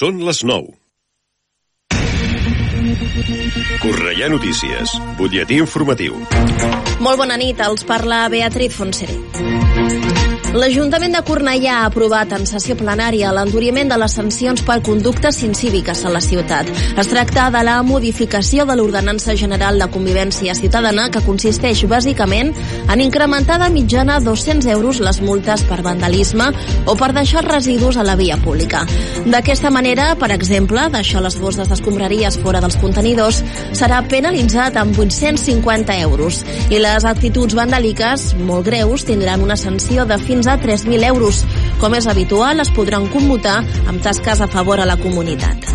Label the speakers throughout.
Speaker 1: Són les 9. Correia Notícies, butlletí informatiu.
Speaker 2: Molt bona nit, els parla Beatriz Fonseré. L'Ajuntament de Cornellà ha aprovat en sessió plenària l'enduriment de les sancions per conductes incíviques a la ciutat. Es tracta de la modificació de l'Ordenança General de Convivència Ciutadana que consisteix bàsicament en incrementar de mitjana 200 euros les multes per vandalisme o per deixar residus a la via pública. D'aquesta manera, per exemple, deixar les bosses d'escombraries fora dels contenidors serà penalitzat amb 850 euros i les actituds vandàliques molt greus tindran una sanció de fins a 3.000 euros. Com és habitual, es podran commutar amb tasques a favor a la comunitat.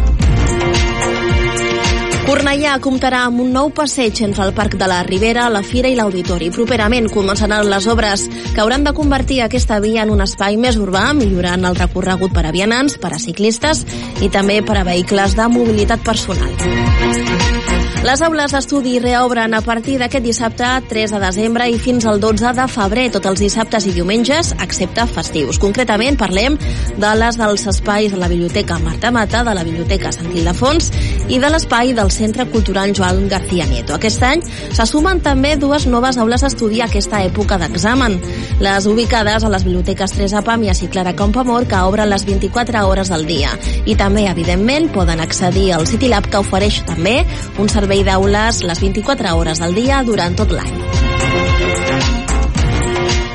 Speaker 2: Cornellà comptarà amb un nou passeig entre el Parc de la Ribera, la Fira i l'Auditori. Properament començaran les obres que hauran de convertir aquesta via en un espai més urbà, millorant el recorregut per a vianants, per a ciclistes i també per a vehicles de mobilitat personal. Les aules d'estudi reobren a partir d'aquest dissabte 3 de desembre i fins al 12 de febrer, tots els dissabtes i diumenges, excepte festius. Concretament parlem de les dels espais de la Biblioteca Marta Mata, de la Biblioteca Sant Ildefons i de l'espai del Centre Cultural Joan García Nieto. Aquest any se sumen també dues noves aules d'estudi a aquesta època d'examen. Les ubicades a les biblioteques Teresa Pàmies i Clara Campamor, que obren les 24 hores del dia. I també, evidentment, poden accedir al CityLab, que ofereix també un servei servei d'aules les 24 hores del dia durant tot l'any.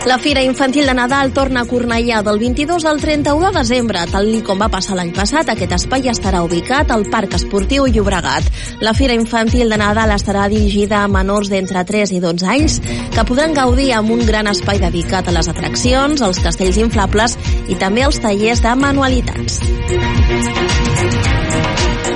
Speaker 2: La Fira Infantil de Nadal torna a Cornellà del 22 al 31 de desembre. Tal com va passar l'any passat, aquest espai estarà ubicat al Parc Esportiu Llobregat. La Fira Infantil de Nadal estarà dirigida a menors d'entre 3 i 12 anys que podran gaudir amb un gran espai dedicat a les atraccions, als castells inflables i també als tallers de manualitats.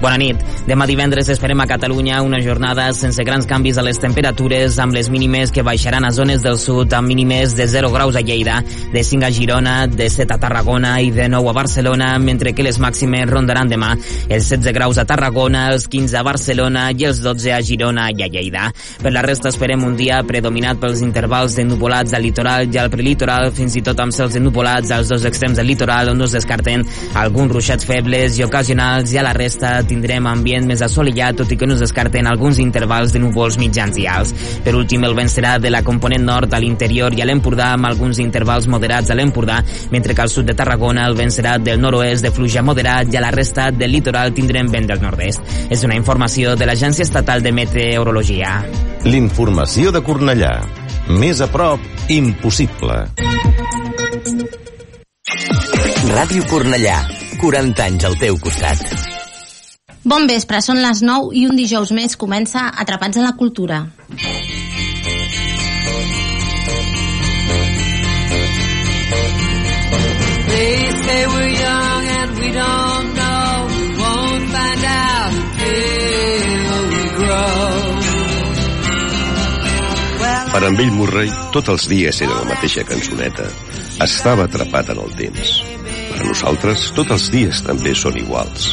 Speaker 3: Bona nit. Demà divendres esperem a Catalunya una jornada sense grans canvis a les temperatures, amb les mínimes que baixaran a zones del sud amb mínimes de 0 graus a Lleida, de 5 a Girona, de 7 a Tarragona i de 9 a Barcelona, mentre que les màximes rondaran demà els 16 graus a Tarragona, els 15 a Barcelona i els 12 a Girona i a Lleida. Per la resta esperem un dia predominat pels intervals de nuvolats al litoral i al prelitoral, fins i tot amb cels nuvolats als dos extrems del litoral, on no es descarten alguns ruixats febles i ocasionals i a la resta tindrem ambient més assolellat, tot i que no es descarten alguns intervals de núvols mitjans i alts. Per últim, el vent serà de la component nord a l'interior i a l'Empordà amb alguns intervals moderats a l'Empordà, mentre que al sud de Tarragona el vent serà del nord-oest de fluja moderat i a la resta del litoral tindrem vent del nord-est. És una informació de l'Agència Estatal de Meteorologia.
Speaker 4: L'informació de Cornellà. Més a prop, impossible.
Speaker 5: Ràdio Cornellà. 40 anys al teu costat.
Speaker 6: Bon vespre, són les 9 i un dijous més comença Atrapats en la Cultura. They say we're young and we don't know Won't find out
Speaker 1: until we grow Per en Bill Murray, tots els dies era la mateixa cançoneta. Estava atrapat en el temps. Per a nosaltres, tots els dies també són iguals.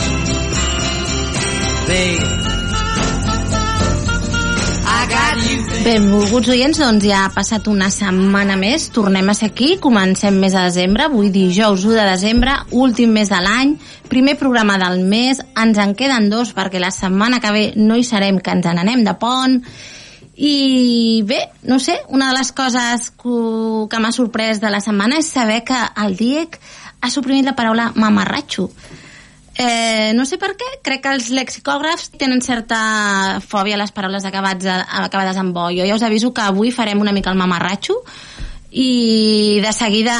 Speaker 1: Benvolguts oients, doncs ja ha passat una setmana més, tornem a ser aquí, comencem mes de desembre, avui dijous 1 de desembre, últim mes de l'any, primer programa del mes, ens en queden dos perquè la setmana que ve no hi serem, que ens n'anem de pont, i bé, no sé, una de les coses que, que m'ha sorprès de la setmana és saber que el DIEC ha suprimit la paraula mamarratxo
Speaker 7: Eh, no sé per què, crec que els lexicògrafs tenen certa fòbia a les paraules acabats, acabades amb bo. Jo ja us aviso que avui farem una mica el mamarratxo i de seguida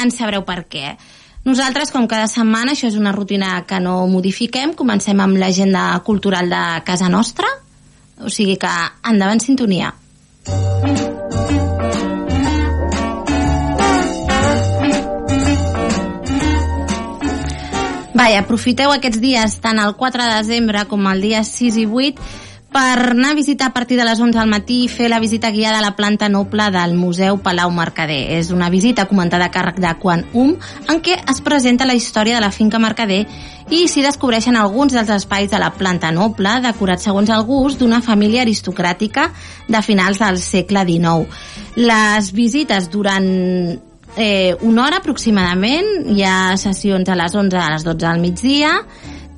Speaker 7: en sabreu per què. Nosaltres, com cada setmana, això és una rutina que no modifiquem, comencem amb l'agenda cultural de casa nostra, o sigui que endavant sintonia. Vai, aprofiteu aquests dies, tant el 4 de desembre com el dia 6 i 8, per anar a visitar a partir de les 11 del matí i fer la visita guiada a la planta noble del Museu Palau Mercader. És una visita comentada a càrrec de Quan Um, en què es presenta la història de la finca Mercader i s'hi descobreixen alguns dels espais de la planta noble, decorats segons el gust d'una família aristocràtica de finals del segle XIX. Les visites durant eh, una hora aproximadament, hi ha sessions a les 11 a les 12 del migdia,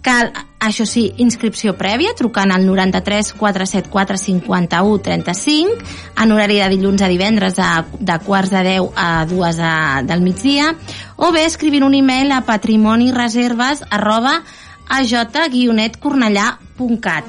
Speaker 7: cal, això sí, inscripció prèvia, trucant al 93 474 51 35, en horari de dilluns a divendres de, de quarts de 10 a 2 de, del migdia, o bé escrivint un e-mail a patrimonireserves arroba aj-cornellà.cat.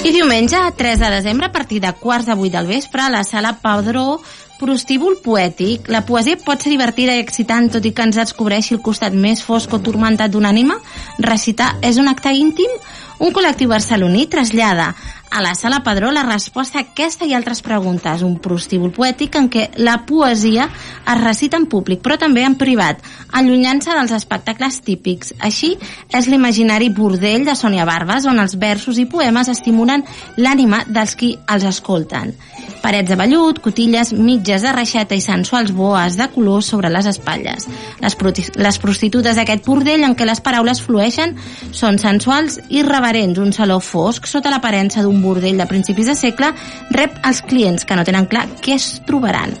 Speaker 7: I diumenge, 3 de desembre, a partir de quarts de vuit del vespre, a la sala Padró, prostíbul poètic. La poesia pot ser divertida i excitant, tot i que ens descobreixi el costat més fosc o turmentat d'un ànima. Recitar és un acte íntim? Un col·lectiu barceloní trasllada a la Sala Padró la resposta a aquesta i altres preguntes, un prostíbul poètic en què la poesia es recita en públic, però també en privat, allunyant-se dels espectacles típics. Així és l'imaginari bordell de Sònia Barbas, on els versos i poemes estimulen l'ànima dels qui els escolten. Parets de vellut, cotilles, mitges de reixeta i sensuals boes de color sobre les espatlles. Les, les prostitutes d'aquest bordell en què les paraules flueixen són sensuals i reverents, un saló fosc sota l'aparença d'un bordell de principis de segle rep els clients que no tenen clar què es trobaran.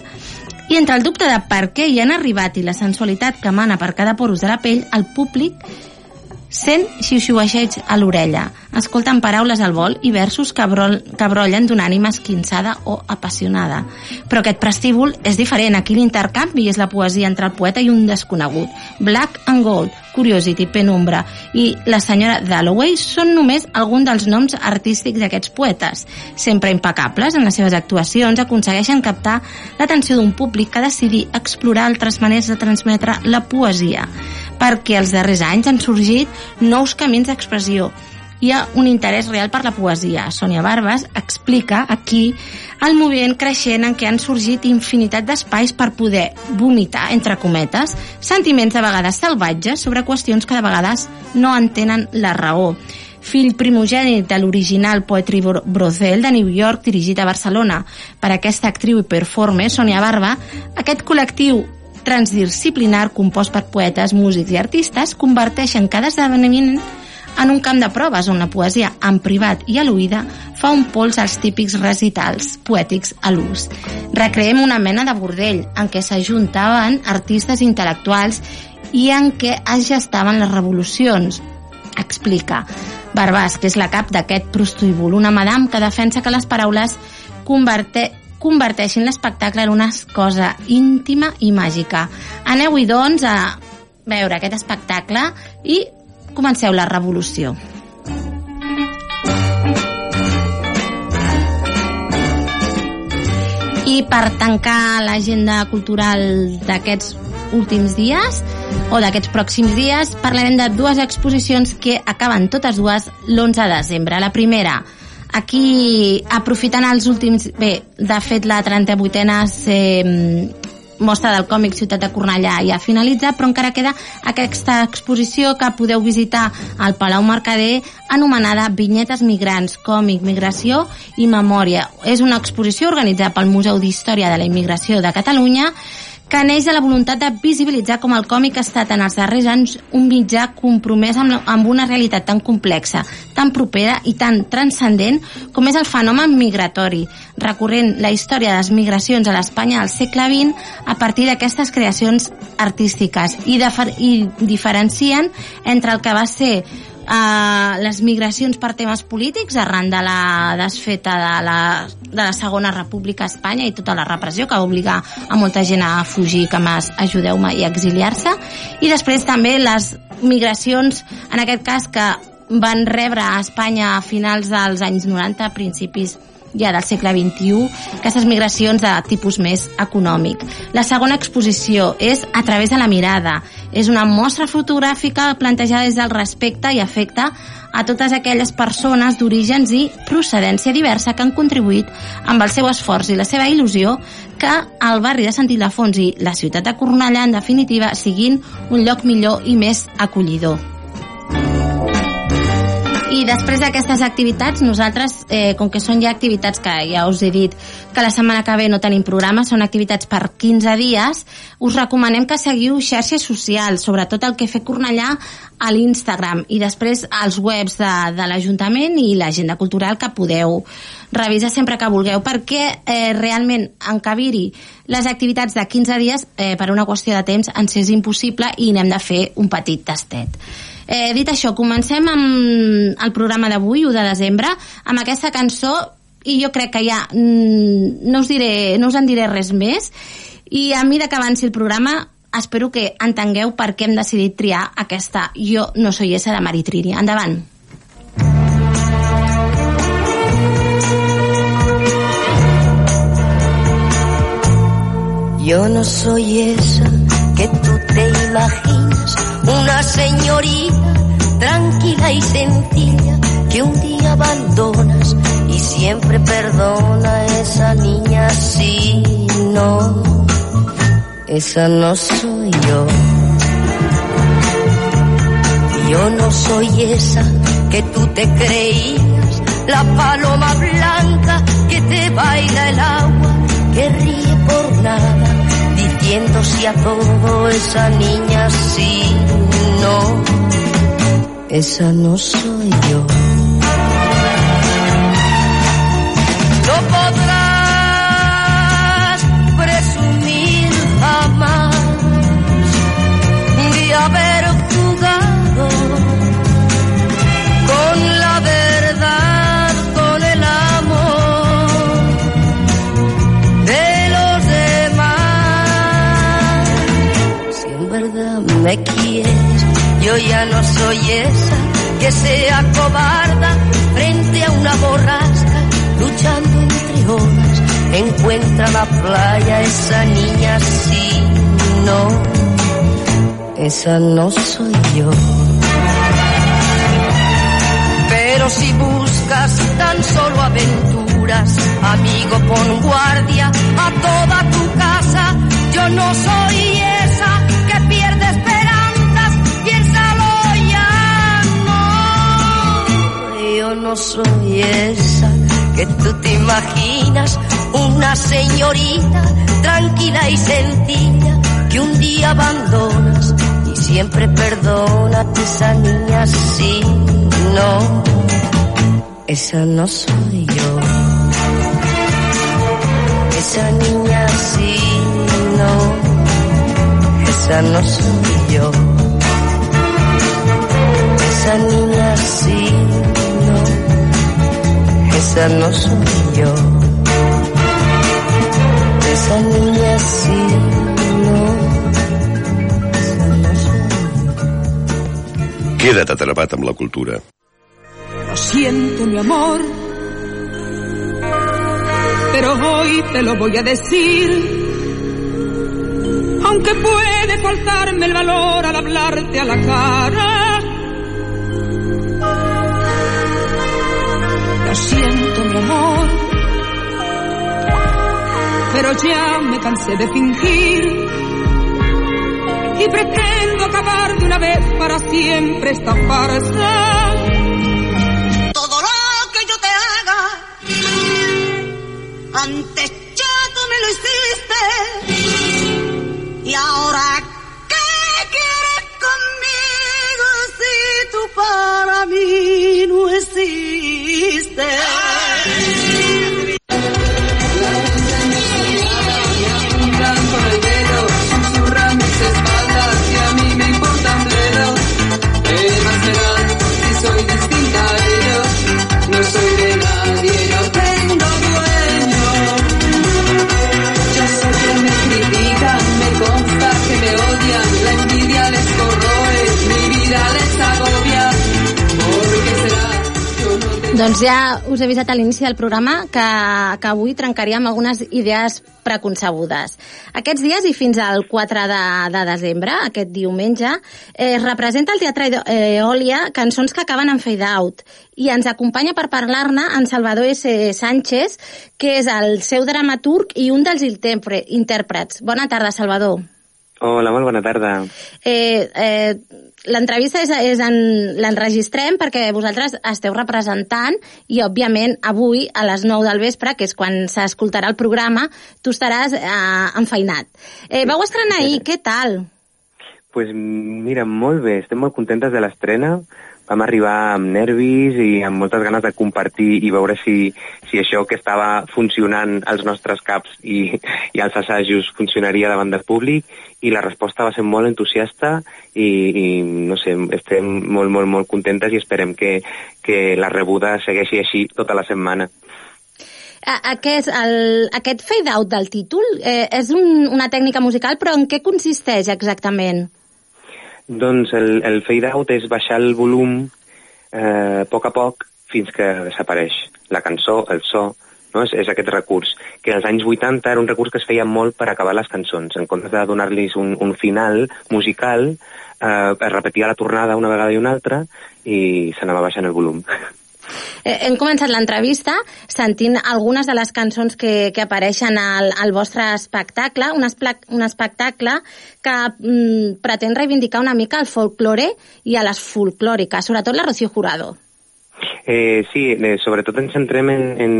Speaker 7: I entre el dubte de per què hi han arribat i la sensualitat que emana per cada porus de la pell, el públic sent xiuxiuaixeig a l'orella, escolten paraules al vol i versos que, brol, que brollen d'una ànima esquinçada o apassionada. Però aquest prestíbul és diferent. Aquí l'intercanvi és la poesia entre el poeta i un desconegut. Black and Gold, Curiosity, Penumbra i la senyora Dalloway són només alguns dels noms artístics d'aquests poetes. Sempre impecables en les seves actuacions, aconsegueixen captar l'atenció d'un públic que decidi explorar altres maneres de transmetre la poesia perquè els darrers anys han sorgit nous camins d'expressió. Hi ha un interès real per la poesia. Sònia Barbas explica aquí el moviment creixent en què han sorgit infinitat d'espais per poder vomitar, entre cometes, sentiments de vegades salvatges sobre qüestions que de vegades no entenen la raó fill primogènit de l'original Poetry Brothel de New York, dirigit a Barcelona per aquesta actriu i performer, Sònia Barba, aquest col·lectiu transdisciplinar compost per poetes, músics i artistes converteixen cada esdeveniment en un camp de proves on la poesia en privat i a l'oïda fa un pols als típics recitals poètics a l'ús. Recreem una mena de bordell en què s'ajuntaven artistes intel·lectuals i en què es gestaven les revolucions. Explica Barbàs, que és la cap d'aquest prostíbul, una madame que defensa que les paraules converte, converteixin l'espectacle en una cosa íntima i màgica. Aneu-hi, doncs, a veure aquest espectacle i comenceu la revolució. I per tancar l'agenda cultural d'aquests últims dies o d'aquests pròxims dies parlarem de dues exposicions que acaben totes dues l'11 de desembre. La primera, Aquí, aprofitant els últims... Bé, de fet, la 38a eh, mostra del còmic Ciutat de Cornellà ja ha finalitzat, però encara queda aquesta exposició que podeu visitar al Palau Mercader anomenada Vinyetes Migrants, còmic, migració i memòria. És una exposició organitzada pel Museu d'Història de la Immigració de Catalunya que neix de la voluntat de visibilitzar com el còmic ha estat en els darrers anys un mitjà compromès amb, amb una realitat tan complexa, tan propera i tan transcendent com és el fenomen migratori, recorrent la història de les migracions a l'Espanya al segle XX a partir d'aquestes creacions artístiques i, de, i diferencien entre el que va ser eh, les migracions per temes polítics arran de la desfeta de la, de la Segona República a Espanya i tota la repressió que va obligar a molta gent a fugir, que més ajudeu-me, i exiliar-se. I després també les migracions, en aquest cas, que van rebre a Espanya a finals dels anys 90, a principis ja del segle XXI, aquestes migracions de tipus més econòmic. La segona exposició és A través de la mirada. És una mostra fotogràfica plantejada des del respecte i afecta a totes aquelles persones d'orígens i procedència diversa que han contribuït amb el seu esforç i la seva il·lusió que el barri de Sant Ildefons i la ciutat de Cornellà, en definitiva, siguin un lloc millor i més acollidor. Després d'aquestes activitats, nosaltres, eh, com que són ja activitats que ja us he dit que la setmana que ve no tenim programa, són activitats per 15 dies, us recomanem que seguiu xarxes socials, sobretot el que fer Cornellà a l'Instagram i després als webs de, de l'Ajuntament i l'agenda cultural que podeu revisar sempre que vulgueu perquè eh, realment encabir-hi les activitats de 15 dies eh, per una qüestió de temps ens és impossible i n'hem de fer un petit tastet. Eh, dit això, comencem amb el programa d'avui, 1 de desembre, amb aquesta cançó i jo crec que ja mm, no us, diré, no us en diré res més i a mesura que avanci el programa espero que entengueu per què hem decidit triar aquesta Jo no soy esa de Maritrini. Endavant.
Speaker 8: Yo no soy esa que tú te imaginas, una señorita tranquila y sencilla que un día abandonas y siempre perdona a esa niña si no, esa no soy yo. Yo no soy esa que tú te creías, la paloma blanca que te baila el agua, que ríe por nada diciendo si a todo esa niña sí, no, esa no soy yo. No me quieres, yo ya no soy esa que sea cobarda frente a una borrasca, luchando entre olas. Encuentra la playa esa niña, sí, no, esa no soy yo. Pero si buscas tan solo aventuras, amigo, pon guardia a toda tu casa. Yo no soy esa no. Soy esa que tú te imaginas, una señorita tranquila y sencilla que un día abandonas y siempre perdona a esa niña, sí, no, esa no soy yo. Esa niña, sí, no, esa no soy yo. Esa niña, sí, esa no soy yo. Esa niña, sí, no, esa no soy yo.
Speaker 1: Queda't atrapat amb la cultura.
Speaker 9: Lo siento, mi amor, pero hoy te lo voy a decir. Aunque puede faltarme el valor al hablarte a la cara. Lo siento, mi amor, pero ya me cansé de fingir. Y pretendo acabar de una vez para siempre esta farsa.
Speaker 10: todo lo que yo te haga. Antes
Speaker 9: quisiste.
Speaker 7: Doncs ja us he avisat a l'inici del programa que, que avui trencaríem algunes idees preconcebudes. Aquests dies i fins al 4 de, de desembre, aquest diumenge, eh, es representa al Teatre Eòlia cançons que acaben en fade out i ens acompanya per parlar-ne en Salvador S. Sánchez, que és el seu dramaturg i un dels intèrpre- intèrprets. Bona tarda, Salvador.
Speaker 11: Hola, molt bona tarda.
Speaker 7: Eh, eh, L'entrevista és, és en, l'enregistrem perquè vosaltres esteu representant i, òbviament, avui a les 9 del vespre, que és quan s'escoltarà el programa, tu estaràs eh, enfeinat. Eh, vau estrenar ahir, què tal?
Speaker 11: pues mira, molt bé, estem molt contentes de l'estrena. Vam arribar amb nervis i amb moltes ganes de compartir i veure si, si això que estava funcionant als nostres caps i, i als assajos funcionaria davant del públic i la resposta va ser molt entusiasta i, i no sé, estem molt, molt, molt contentes i esperem que, que la rebuda segueixi així tota la setmana.
Speaker 7: Aquest, el, aquest fade-out del títol eh, és un, una tècnica musical, però en què consisteix exactament?
Speaker 11: Doncs el, el fade out és baixar el volum eh, a poc a poc fins que desapareix la cançó, el so, no? és, és aquest recurs, que als anys 80 era un recurs que es feia molt per acabar les cançons. En comptes de donar-los un, un final musical, eh, es repetia la tornada una vegada i una altra i s'anava baixant el volum.
Speaker 7: Eh, hem començat l'entrevista sentint algunes de les cançons que, que apareixen al, al vostre espectacle, un, espla, un espectacle que mm, pretén reivindicar una mica el folklore i a les folclòriques, sobretot la Rocío Jurado.
Speaker 11: Eh, sí, eh, sobretot ens centrem en, en,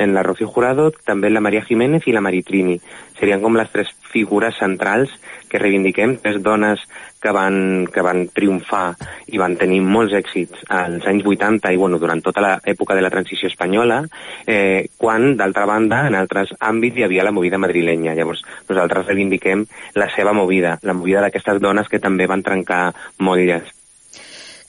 Speaker 11: en la Rocío Jurado, també en la Maria Jiménez i la Maritrini. Serien com les tres figures centrals que reivindiquem, tres dones que van, que van triomfar i van tenir molts èxits als anys 80 i bueno, durant tota l'època de la transició espanyola, eh, quan, d'altra banda, en altres àmbits hi havia la movida madrilenya. Llavors, nosaltres reivindiquem la seva movida, la movida d'aquestes dones que també van trencar motlles.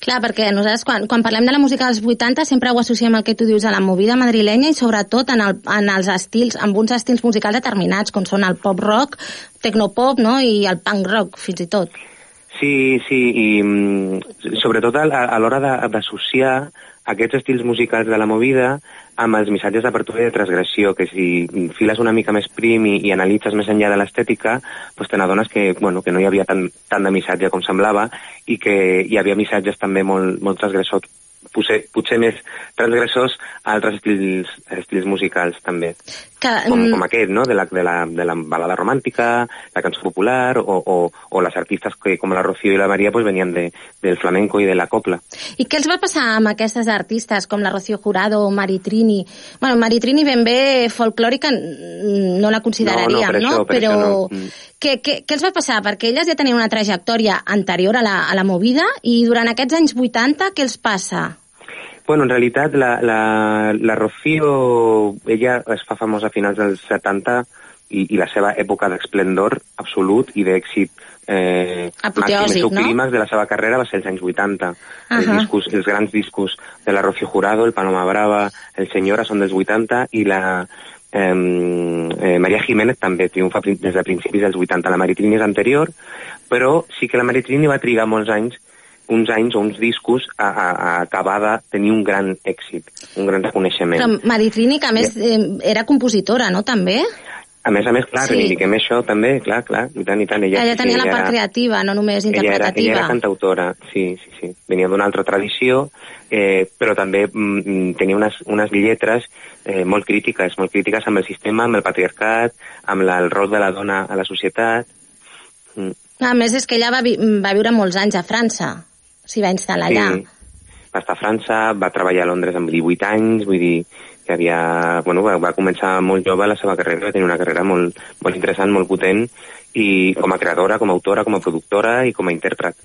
Speaker 7: Clar, perquè nosaltres quan, quan parlem de la música dels 80 sempre ho associem al que tu dius a la movida madrilenya i sobretot en, el, en els estils, amb uns estils musicals determinats, com són el pop rock, tecnopop no? i el punk rock, fins i tot.
Speaker 11: Sí, sí, i mm, sobretot a, a l'hora d'associar aquests estils musicals de la movida amb els missatges d'apertura i de transgressió, que si files una mica més prim i, i analitzes més enllà de l'estètica, doncs te n'adones que, bueno, que no hi havia tant, tant de missatge com semblava i que hi havia missatges també molt, molt transgressors, potser, potser més transgressors a altres estils, estils musicals també.
Speaker 7: Que,
Speaker 11: Com,
Speaker 7: mm,
Speaker 11: com aquest, no?, de la, de, la, de la balada romàntica, la cançó popular, o, o, o les artistes que, com la Rocío i la Maria, pues, venien de, del flamenco i de la copla.
Speaker 7: I què els va passar amb aquestes artistes com la Rocío Jurado o Maritrini? Bueno, Maritrini ben bé folclòrica mm, no la consideraríem,
Speaker 11: per
Speaker 7: no?
Speaker 11: això, per
Speaker 7: Però
Speaker 11: això no.
Speaker 7: Què, què, què els va passar? Perquè elles ja tenien una trajectòria anterior a la, a la movida i durant aquests anys 80 què els passa?
Speaker 11: Bueno, en realitat, la, la, la Rocío, ella es fa famosa a finals dels 70 i, i la seva època d'esplendor absolut i d'èxit eh, màxim, el seu
Speaker 7: no?
Speaker 11: clímax de la seva carrera va ser els anys 80. Els,
Speaker 7: Ahà.
Speaker 11: discos, els grans discos de la Rocío Jurado, el Paloma Brava, el Senyora són dels 80 i la eh, eh, Maria Jiménez també triomfa des de principis dels 80. La Maritrini és anterior, però sí que la Maritrini va trigar molts anys uns anys o uns discos a, a, a acabar de tenir un gran èxit, un gran reconeixement.
Speaker 7: Però Maritrini, que a més eh, era compositora, no, també?
Speaker 11: A més a més, clar,
Speaker 7: Sí.
Speaker 11: reivindiquem això també, clar, clar, i tant, i tant. Ella,
Speaker 7: Ella,
Speaker 11: sí,
Speaker 7: tenia la
Speaker 11: ella
Speaker 7: part
Speaker 11: era-
Speaker 7: creativa, no només
Speaker 11: ella era,
Speaker 7: interpretativa.
Speaker 11: ella era cantautora, sí, sí, sí. Venia d'una altra tradició, eh, però també mm, tenia unes, unes lletres eh, molt crítiques, molt crítiques amb el sistema, amb el patriarcat, amb la, el rol de la dona a la societat. Mm.
Speaker 7: A més, és que ella va, vi va viure molts anys a França, s'hi va instal·lar allà.
Speaker 11: Sí. Va estar a França, va treballar a Londres amb 18 anys, vull dir que havia, bueno, va, va començar molt jove la seva carrera, va tenir una carrera molt, molt interessant, molt potent, i com a creadora, com a autora, com a productora i com a intèrpret.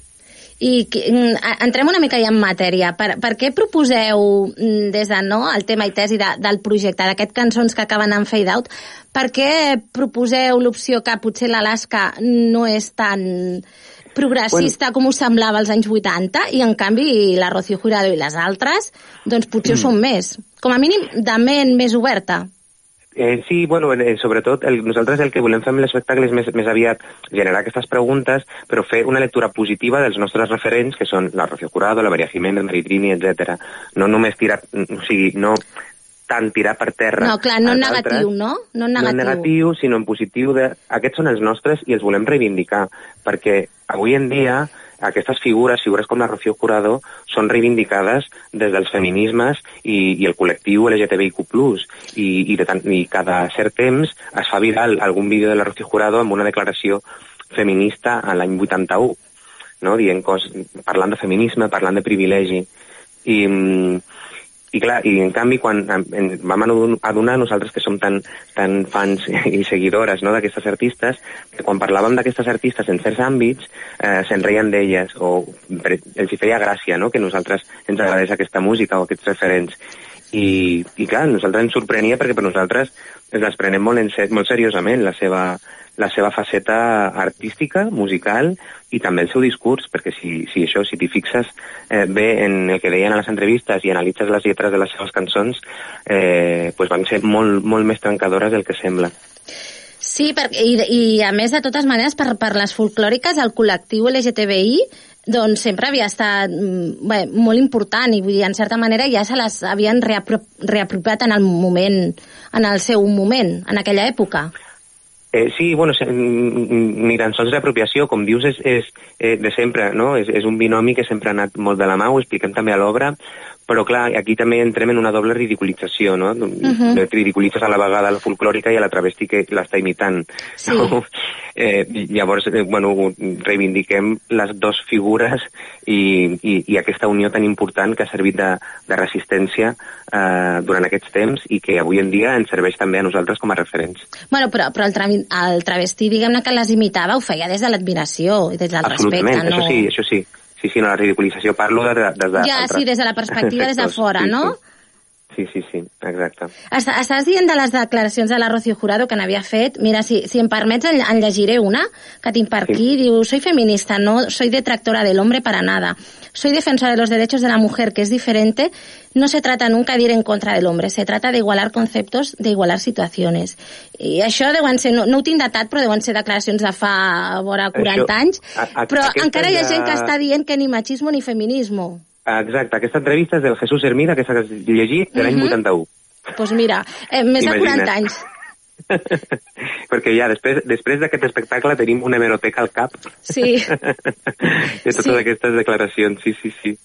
Speaker 7: I mm, entrem una mica ja en matèria. Per, per què proposeu, mm, des de no, el tema i tesi de, del projecte, d'aquest cançons que acaben en fade out, per què proposeu l'opció que potser l'Alaska no és tan progressista bueno. com us semblava als anys 80 i en canvi la Rocío Jurado i les altres doncs potser ho són més. Com a mínim de ment més oberta.
Speaker 11: Eh, sí, bueno, eh, sobretot el, nosaltres el que volem fer amb l'espectacle és més, més aviat generar aquestes preguntes, però fer una lectura positiva dels nostres referents, que són la Rocío Curado, la Maria Jiménez, Maritrini, etc. No només tirar, o sigui, no tant tirar per terra
Speaker 7: No, clar, no en
Speaker 11: altres,
Speaker 7: negatiu, no? No en
Speaker 11: no en
Speaker 7: negatiu.
Speaker 11: negatiu, sinó en positiu. De... Aquests són els nostres i els volem reivindicar, perquè avui en dia aquestes figures, figures com la Rocío Curado, són reivindicades des dels feminismes i, i el col·lectiu LGTBIQ+. I, i, de tant, I cada cert temps es fa viral algun vídeo de la Rocío Curado amb una declaració feminista a l'any 81, no? Dient cos, parlant de feminisme, parlant de privilegi. I, mm, i clar, i en canvi quan vam adon- adonar nosaltres que som tan, tan fans i seguidores no, d'aquestes artistes, que quan parlàvem d'aquestes artistes en certs àmbits eh, se'n reien d'elles o els feia gràcia no, que nosaltres ens agradés aquesta música o aquests referents. I, i clar, nosaltres ens sorprenia perquè per nosaltres ens les prenem molt, en molt seriosament la seva, la seva faceta artística, musical i també el seu discurs, perquè si, si això, si t'hi fixes eh, bé en el que deien a les entrevistes i analitzes les lletres de les seves cançons, eh, pues van ser molt, molt més trencadores del que sembla.
Speaker 7: Sí, perquè, i, i a més, de totes maneres, per, per les folclòriques, el col·lectiu LGTBI doncs sempre havia estat mm, bé, molt important i vull dir, en certa manera ja se les havien reapro reapropiat en el moment, en el seu moment, en aquella època.
Speaker 11: Eh, sí, bueno, se- mm, ni tan sols reapropiació, com dius, és, és eh, de sempre, no? És, és un binomi que sempre ha anat molt de la mà, ho expliquem també a l'obra, però clar, aquí també entrem en una doble ridiculització, no?
Speaker 7: Mhm.
Speaker 11: Ridiculitzes a la vegada la folclòrica i a la travesti que l'està imitant.
Speaker 7: Sí.
Speaker 11: No? Eh, llavors, eh, bueno, reivindiquem les dues figures i, i, i aquesta unió tan important que ha servit de, de resistència eh, durant aquests temps i que avui en dia ens serveix també a nosaltres com a referents.
Speaker 7: Bueno, però, però el, tra el travestí, diguem-ne que les imitava, ho feia des de l'admiració i des del respecte, no?
Speaker 11: això sí, això sí. Sí, sí, no, la ridiculització parlo de, de, des de
Speaker 7: Ja,
Speaker 11: altres
Speaker 7: sí, des de la perspectiva des de fora,
Speaker 11: sí,
Speaker 7: no?
Speaker 11: Sí, sí, sí, exacte.
Speaker 7: Est- Estàs dient de les declaracions de la Rocío Jurado que n'havia fet. Mira, si, si em permets, en, en llegiré una que tinc per aquí. Diu, soy feminista, no soy detractora del hombre para nada. Soy defensora de los derechos de la mujer, que es diferente. No se trata nunca de ir en contra del hombre, se trata de igualar conceptos, de igualar situaciones. I això deuen ser, no, no ho tinc datat, però deuen ser declaracions de fa vora 40
Speaker 11: Això-
Speaker 7: anys.
Speaker 11: a- a-
Speaker 7: Però encara hi ha gent que està dient que ni machismo ni feminismo.
Speaker 11: Exacte, aquesta entrevista és del Jesús Hermida, que s'ha llegit de l'any
Speaker 7: Mhm.
Speaker 11: 81.
Speaker 7: Doncs pues mira, eh, més de
Speaker 11: Imagina't.
Speaker 7: 40 anys.
Speaker 11: Perquè ja, després després d'aquest espectacle tenim una hemeroteca al cap
Speaker 7: Sí.
Speaker 11: de totes
Speaker 7: Sí.
Speaker 11: aquestes declaracions, sí, sí, sí.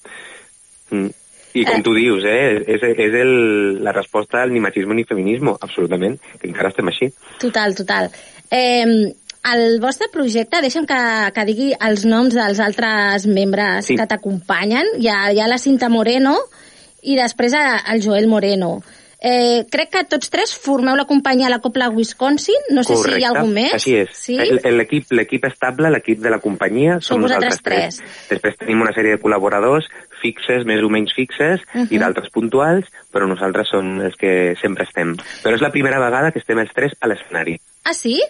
Speaker 11: Mm. I com
Speaker 7: Eh.
Speaker 11: tu dius, eh, és, és el, la resposta al ni machismo ni feminismo, absolutament, que encara estem així.
Speaker 7: Total, total. Eh, el vostre projecte, deixa'm que, que digui els noms dels altres membres
Speaker 11: Sí.
Speaker 7: que t'acompanyen. Hi, ha, hi ha la Cinta Moreno i després el Joel Moreno. Eh, crec que tots tres formeu la companyia a la Copla Wisconsin. No sé si hi ha algun més.
Speaker 11: Així és.
Speaker 7: Sí?
Speaker 11: El- L'equip l'equip estable, l'equip de la companyia, som
Speaker 7: vosaltres
Speaker 11: nosaltres tres. Després tenim una sèrie de col·laboradors fixes, més o menys fixes,
Speaker 7: Mhm.
Speaker 11: i d'altres puntuals, però nosaltres som els que sempre estem. Però és la primera vegada que estem els tres a l'escenari.
Speaker 7: Ah, sí?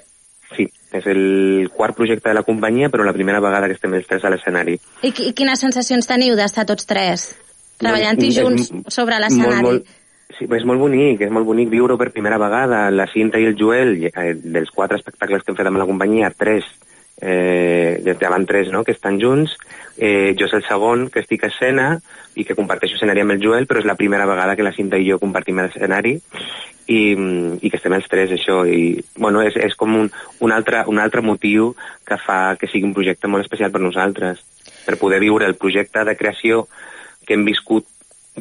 Speaker 11: Sí, és el quart projecte de la companyia, però la primera vegada que estem els tres a l'escenari.
Speaker 7: I, I quines sensacions teniu d'estar tots tres treballant-hi junts
Speaker 11: és
Speaker 7: sobre l'escenari?
Speaker 11: sí, és molt bonic, és molt bonic viure-ho per primera vegada. La Cinta i el Joel, eh, dels quatre espectacles que hem fet amb la companyia, tres, eh, ja van tres, no?, que estan junts. Eh, jo és el segon que estic a escena i que comparteixo escenari amb el Joel, però és la primera vegada que la Cinta i jo compartim l'escenari i, i que estem els tres, això. I, bueno, és, és com un, un, altre, un altre motiu que fa que sigui un projecte molt especial per nosaltres, per poder viure el projecte de creació que hem viscut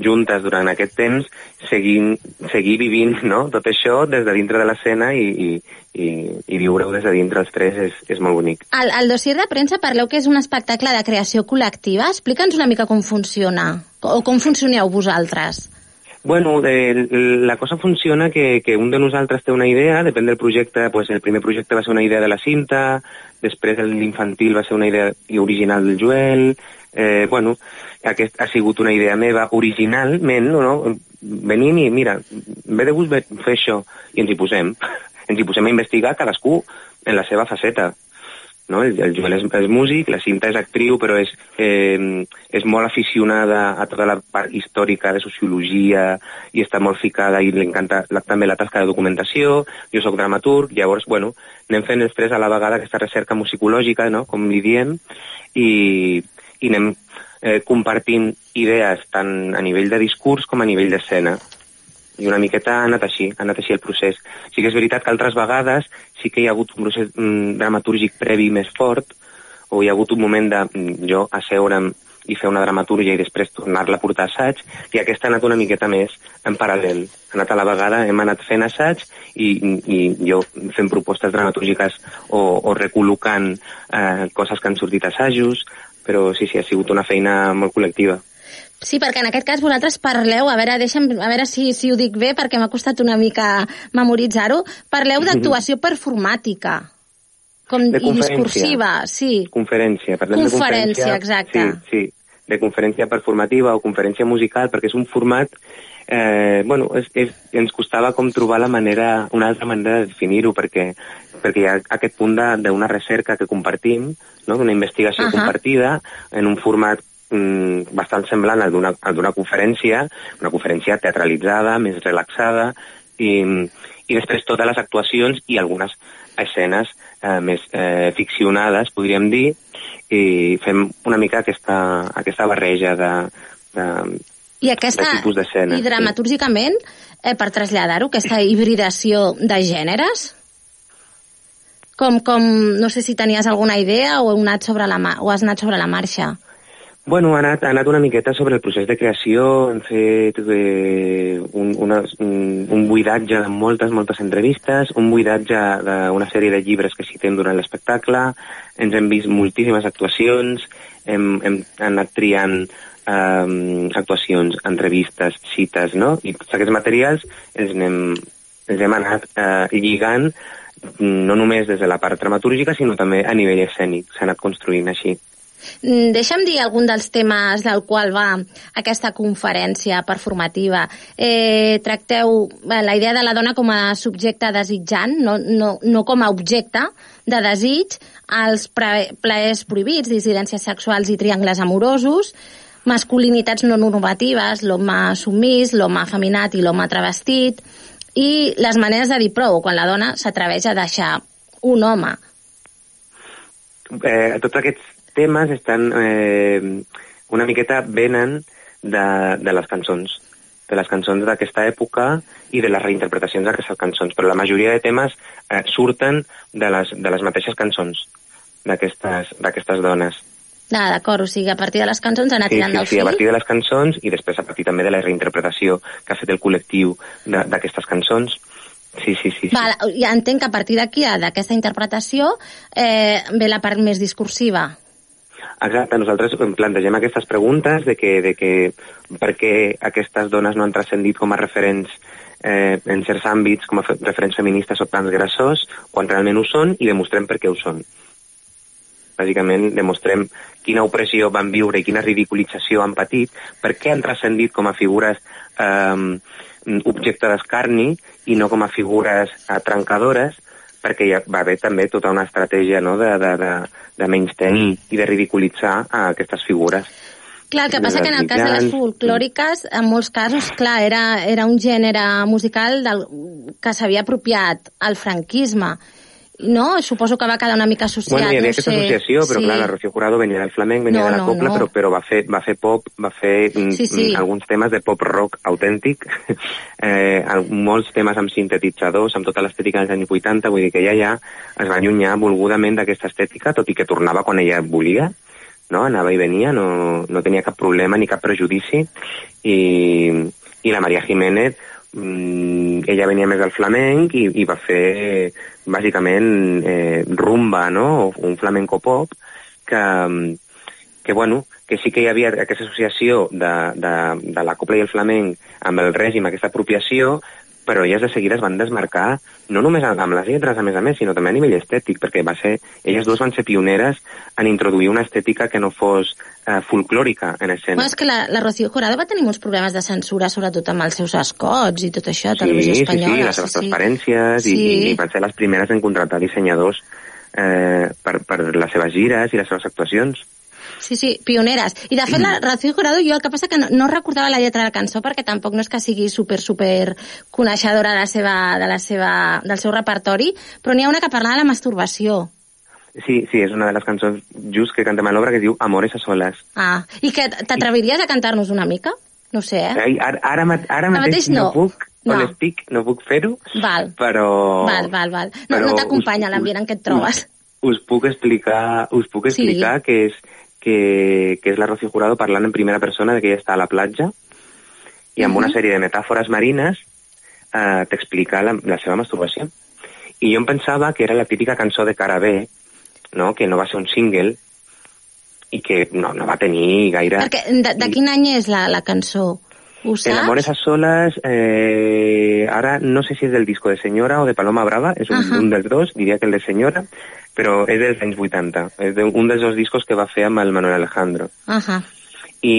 Speaker 11: juntes durant aquest temps, seguint, seguir vivint no? tot això des de dintre de l'escena i, i, i, i viure-ho des de dintre els tres és, és molt bonic.
Speaker 7: Al, al dossier de premsa parleu que és un espectacle de creació col·lectiva. Explica'ns una mica com funciona, o com funcioneu vosaltres.
Speaker 11: Bueno, eh, la cosa funciona que, que un de nosaltres té una idea, depèn del projecte, pues el primer projecte va ser una idea de la cinta, després l'infantil va ser una idea original del Joel, eh, bueno, aquest ha sigut una idea meva originalment, no? venim i mira, ve de gust fer això, i ens hi posem, ens hi posem a investigar cadascú en la seva faceta. No? El, el Joel és, és músic, la Cinta és actriu, però és, eh, és molt aficionada a tota la part històrica de sociologia i està molt ficada i li encanta la, també la tasca de documentació, jo sóc dramaturg, llavors, bueno, anem fent els tres a la vegada aquesta recerca musicològica, no?, com li diem, i, i anem eh, compartint idees tant a nivell de discurs com a nivell d'escena i una miqueta ha anat així, ha anat així el procés. Sí que és veritat que altres vegades sí que hi ha hagut un procés mm, dramatúrgic previ més fort, o hi ha hagut un moment de mm, jo asseure'm i fer una dramatúrgia i després tornar-la a portar assaig, i aquesta ha anat una miqueta més en paral·lel. Ha anat a la vegada, hem anat fent assaig i, i jo fent propostes dramatúrgiques o, o recol·locant eh, coses que han sortit assajos, però sí, sí, ha sigut una feina molt col·lectiva.
Speaker 7: Sí, perquè en aquest cas vosaltres parleu, a veure, deixa'm, a veure si, si ho dic bé, perquè m'ha costat una mica memoritzar-ho, parleu d'actuació performàtica, com
Speaker 11: De
Speaker 7: i discursiva, sí.
Speaker 11: Conferència, parlem
Speaker 7: Conferència,
Speaker 11: de conferència.
Speaker 7: exacte.
Speaker 11: Sí, sí, de conferència performativa o conferència musical, perquè és un format eh, bueno, és, és, ens costava com trobar la manera, una altra manera de definir-ho, perquè, perquè hi ha aquest punt de- d'una recerca que compartim, no? d'una investigació
Speaker 12: Ahà.
Speaker 11: compartida, en un format mm, bastant semblant al d'una conferència, una conferència teatralitzada, més relaxada, i, i després totes les actuacions i algunes escenes eh, més eh, ficcionades, podríem dir, i fem una mica aquesta, aquesta barreja de, de,
Speaker 7: I aquesta,
Speaker 11: de tipus d'escena.
Speaker 7: i dramatúrgicament, eh, per traslladar-ho, aquesta hibridació de gèneres, com, com, no sé si tenies alguna idea o, anat sobre la, o has anat sobre la marxa.
Speaker 11: Bueno, ha anat, ha anat una miqueta sobre el procés de creació, hem fet eh, un, una, un, buidatge de moltes, moltes entrevistes, un buidatge d'una sèrie de llibres que citem durant l'espectacle, ens hem vist moltíssimes actuacions, hem, hem anat triant eh, actuacions, entrevistes, cites, no? I tots aquests materials els, anem, els hem anat eh, lligant no només des de la part dramatúrgica, sinó també a nivell escènic. S'ha anat construint així.
Speaker 7: Mm, Deixa'm dir algun dels temes del qual va aquesta conferència performativa. Eh, tracteu eh, la idea de la dona com a subjecte desitjant, no, no, no com a objecte de desig, els plaers prohibits, dissidències sexuals i triangles amorosos, masculinitats no normatives, l'home submís, l'home afeminat i l'home travestit, i les maneres de dir prou, quan la dona s'atreveix a deixar un home.
Speaker 11: eh, tots aquests temes estan eh, una miqueta venen de, de les cançons de les cançons d'aquesta època i de les reinterpretacions d'aquestes cançons, però la majoria de temes eh, surten de les, de les mateixes cançons d'aquestes dones.
Speaker 7: Ah, d'acord, o sigui, a partir de les cançons ha anat
Speaker 11: Sí,
Speaker 7: tirant
Speaker 11: sí,
Speaker 7: del
Speaker 11: sí, a
Speaker 7: fil.
Speaker 11: partir de les cançons i després a partir també de la reinterpretació que ha fet el col·lectiu d'aquestes cançons. Sí, sí, sí. sí.
Speaker 7: Val, ja entenc que a partir d'aquí, a- d'aquesta interpretació, eh, ve la part més discursiva.
Speaker 11: Exacte, nosaltres em plantegem aquestes preguntes de que, de que per què aquestes dones no han transcendit com a referents eh, en certs àmbits, com a fe referents feministes o transgressors, quan realment ho són, i demostrem per què ho són. Bàsicament, demostrem quina opressió van viure i quina ridiculització han patit, per què han transcendit com a figures eh, objecte d'escarni i no com a figures eh, trencadores, perquè hi ha, va haver també tota una estratègia no, de, de, de, de menys tenir i de ridiculitzar a aquestes figures.
Speaker 7: Clar, el que passa que en el cas de les folclòriques, en molts casos, clar, era, era un gènere musical del, que s'havia apropiat al franquisme. No? Suposo que va quedar una mica associat.
Speaker 11: Bueno, hi havia
Speaker 7: no
Speaker 11: aquesta
Speaker 7: sé.
Speaker 11: associació, però
Speaker 7: sí.
Speaker 11: clar, la Rocío Jurado venia del flamenc, venia
Speaker 7: No,
Speaker 11: de la
Speaker 7: no,
Speaker 11: copla,
Speaker 7: no.
Speaker 11: Però, però va, fer, va fer pop, va fer mm,
Speaker 7: Sí, sí.
Speaker 11: mm, alguns temes de pop rock autèntic, eh, molts temes amb sintetitzadors, amb tota l'estètica dels anys 80, vull dir que ella ja es va allunyar volgudament d'aquesta estètica, tot i que tornava quan ella volia, no? anava i venia, no, no tenia cap problema ni cap prejudici, i, i la Maria Jiménez ella venia més del flamenc i, i va fer bàsicament eh, rumba, no? Un flamenco pop que, que, bueno, que sí que hi havia aquesta associació de, de, de la copla i el flamenc amb el règim, aquesta apropiació, però elles de seguida es van desmarcar, no només amb les lletres, a més a més, sinó també a nivell estètic, perquè va ser, elles dues van ser pioneres en introduir una estètica que no fos eh, folclòrica en escena.
Speaker 7: Bueno, és que la, la Rocío Jurado va tenir uns problemes de censura, sobretot amb els seus escots i tot això, a televisió
Speaker 11: sí,
Speaker 7: espanyola.
Speaker 11: Sí, sí, les seves transparències
Speaker 7: Sí.
Speaker 11: I, i van ser les primeres en contractar dissenyadors eh, per, per les seves gires i les seves actuacions.
Speaker 7: Sí, sí, pioneres. I de fet, la Rocío Jurado, jo el que passa que no, no recordava la lletra de la cançó perquè tampoc no és que sigui super, super coneixedora de la seva, de la seva, del seu repertori, però n'hi ha una que parla de la masturbació.
Speaker 11: Sí, sí, és una de les cançons just que cantem a l'obra que es diu Amores a soles.
Speaker 7: Ah, i que t'atreviries a cantar-nos una mica? No sé, eh?
Speaker 11: Ai, ara, ara, ma- ara mateix
Speaker 7: mateix no.
Speaker 11: no puc,
Speaker 7: No.
Speaker 11: on estic, no puc fer-ho,
Speaker 7: Val,
Speaker 11: però...
Speaker 7: val, val, val. No, no t'acompanya
Speaker 11: us-
Speaker 7: l'ambient en què et trobes.
Speaker 11: us puc explicar, us puc
Speaker 7: Sí.
Speaker 11: explicar que, és, que, que és la Rocío Jurado parlant en primera persona de que ella està a la platja i amb una
Speaker 7: Mhm.
Speaker 11: sèrie de metàfores marines eh, t'explica la, la seva masturbació. I jo em pensava que era la típica cançó de cara B, no? que no va ser un single i que no, no va tenir gaire...
Speaker 7: Perquè de, de quin any és la, la cançó?
Speaker 11: El amor es a solas, eh, ahora no sé si es del disco de Señora o de Paloma Brava, és un,
Speaker 7: Ajá.
Speaker 11: un dels dos, diria que el de Señora, però és dels anys 80, és de, un dels dos discos que va fer amb el Manuel Alejandro.
Speaker 7: Ahà.
Speaker 11: I,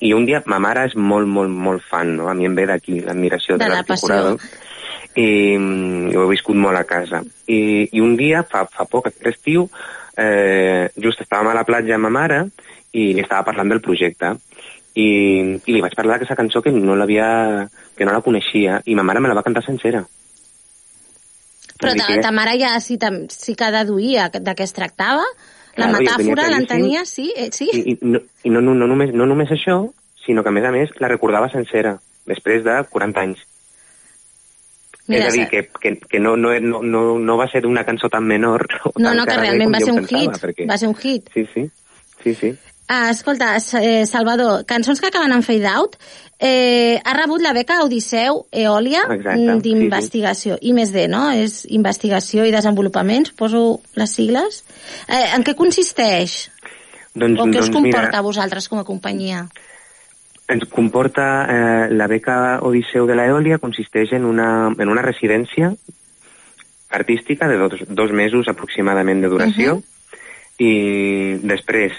Speaker 11: I un dia, ma mare és molt, molt, molt fan, no? A mi em ve d'aquí, l'admiració de,
Speaker 7: De la.
Speaker 11: I, mm, ho he viscut molt a casa. I, i un dia, fa, fa poc, aquest estiu, eh, just estàvem a la platja amb ma mare i li estava parlant del projecte i, i li vaig parlar d'aquesta cançó que no l'havia que no la coneixia i ma mare me la va cantar sencera
Speaker 7: Però ta, ta mare ja sí, tam, sí que deduïa de què es tractava? La
Speaker 11: Claro,
Speaker 7: metàfora l'entenia, sí? Eh, sí?
Speaker 11: i, i, no, i no, no, no, només, no només això sinó que a més a més la recordava sencera després de 40 anys
Speaker 7: Mira,
Speaker 11: és a dir, que, que, que no, no, no, no, va ser una cançó tan menor
Speaker 7: No,
Speaker 11: tan
Speaker 7: no, que realment va ser un
Speaker 11: pensava,
Speaker 7: hit.
Speaker 11: perquè-
Speaker 7: Va ser un hit.
Speaker 11: Sí, sí, sí, sí.
Speaker 7: Ah, escolta, eh, Salvador, cançons que acaben en fade out, eh, ha rebut la beca Odisseu Eòlia
Speaker 11: Exacte,
Speaker 7: mm,
Speaker 11: sí,
Speaker 7: d'investigació. I més D, no? És investigació i desenvolupament, poso les sigles. Eh, en què consisteix?
Speaker 11: Doncs,
Speaker 7: o què us
Speaker 11: doncs
Speaker 7: comporta
Speaker 11: mira,
Speaker 7: a vosaltres com a companyia?
Speaker 11: ens comporta eh, la beca Odisseu de l'Eòlia consisteix en una, en una residència artística de dos, dos mesos aproximadament de duració
Speaker 7: Mhm.
Speaker 11: i després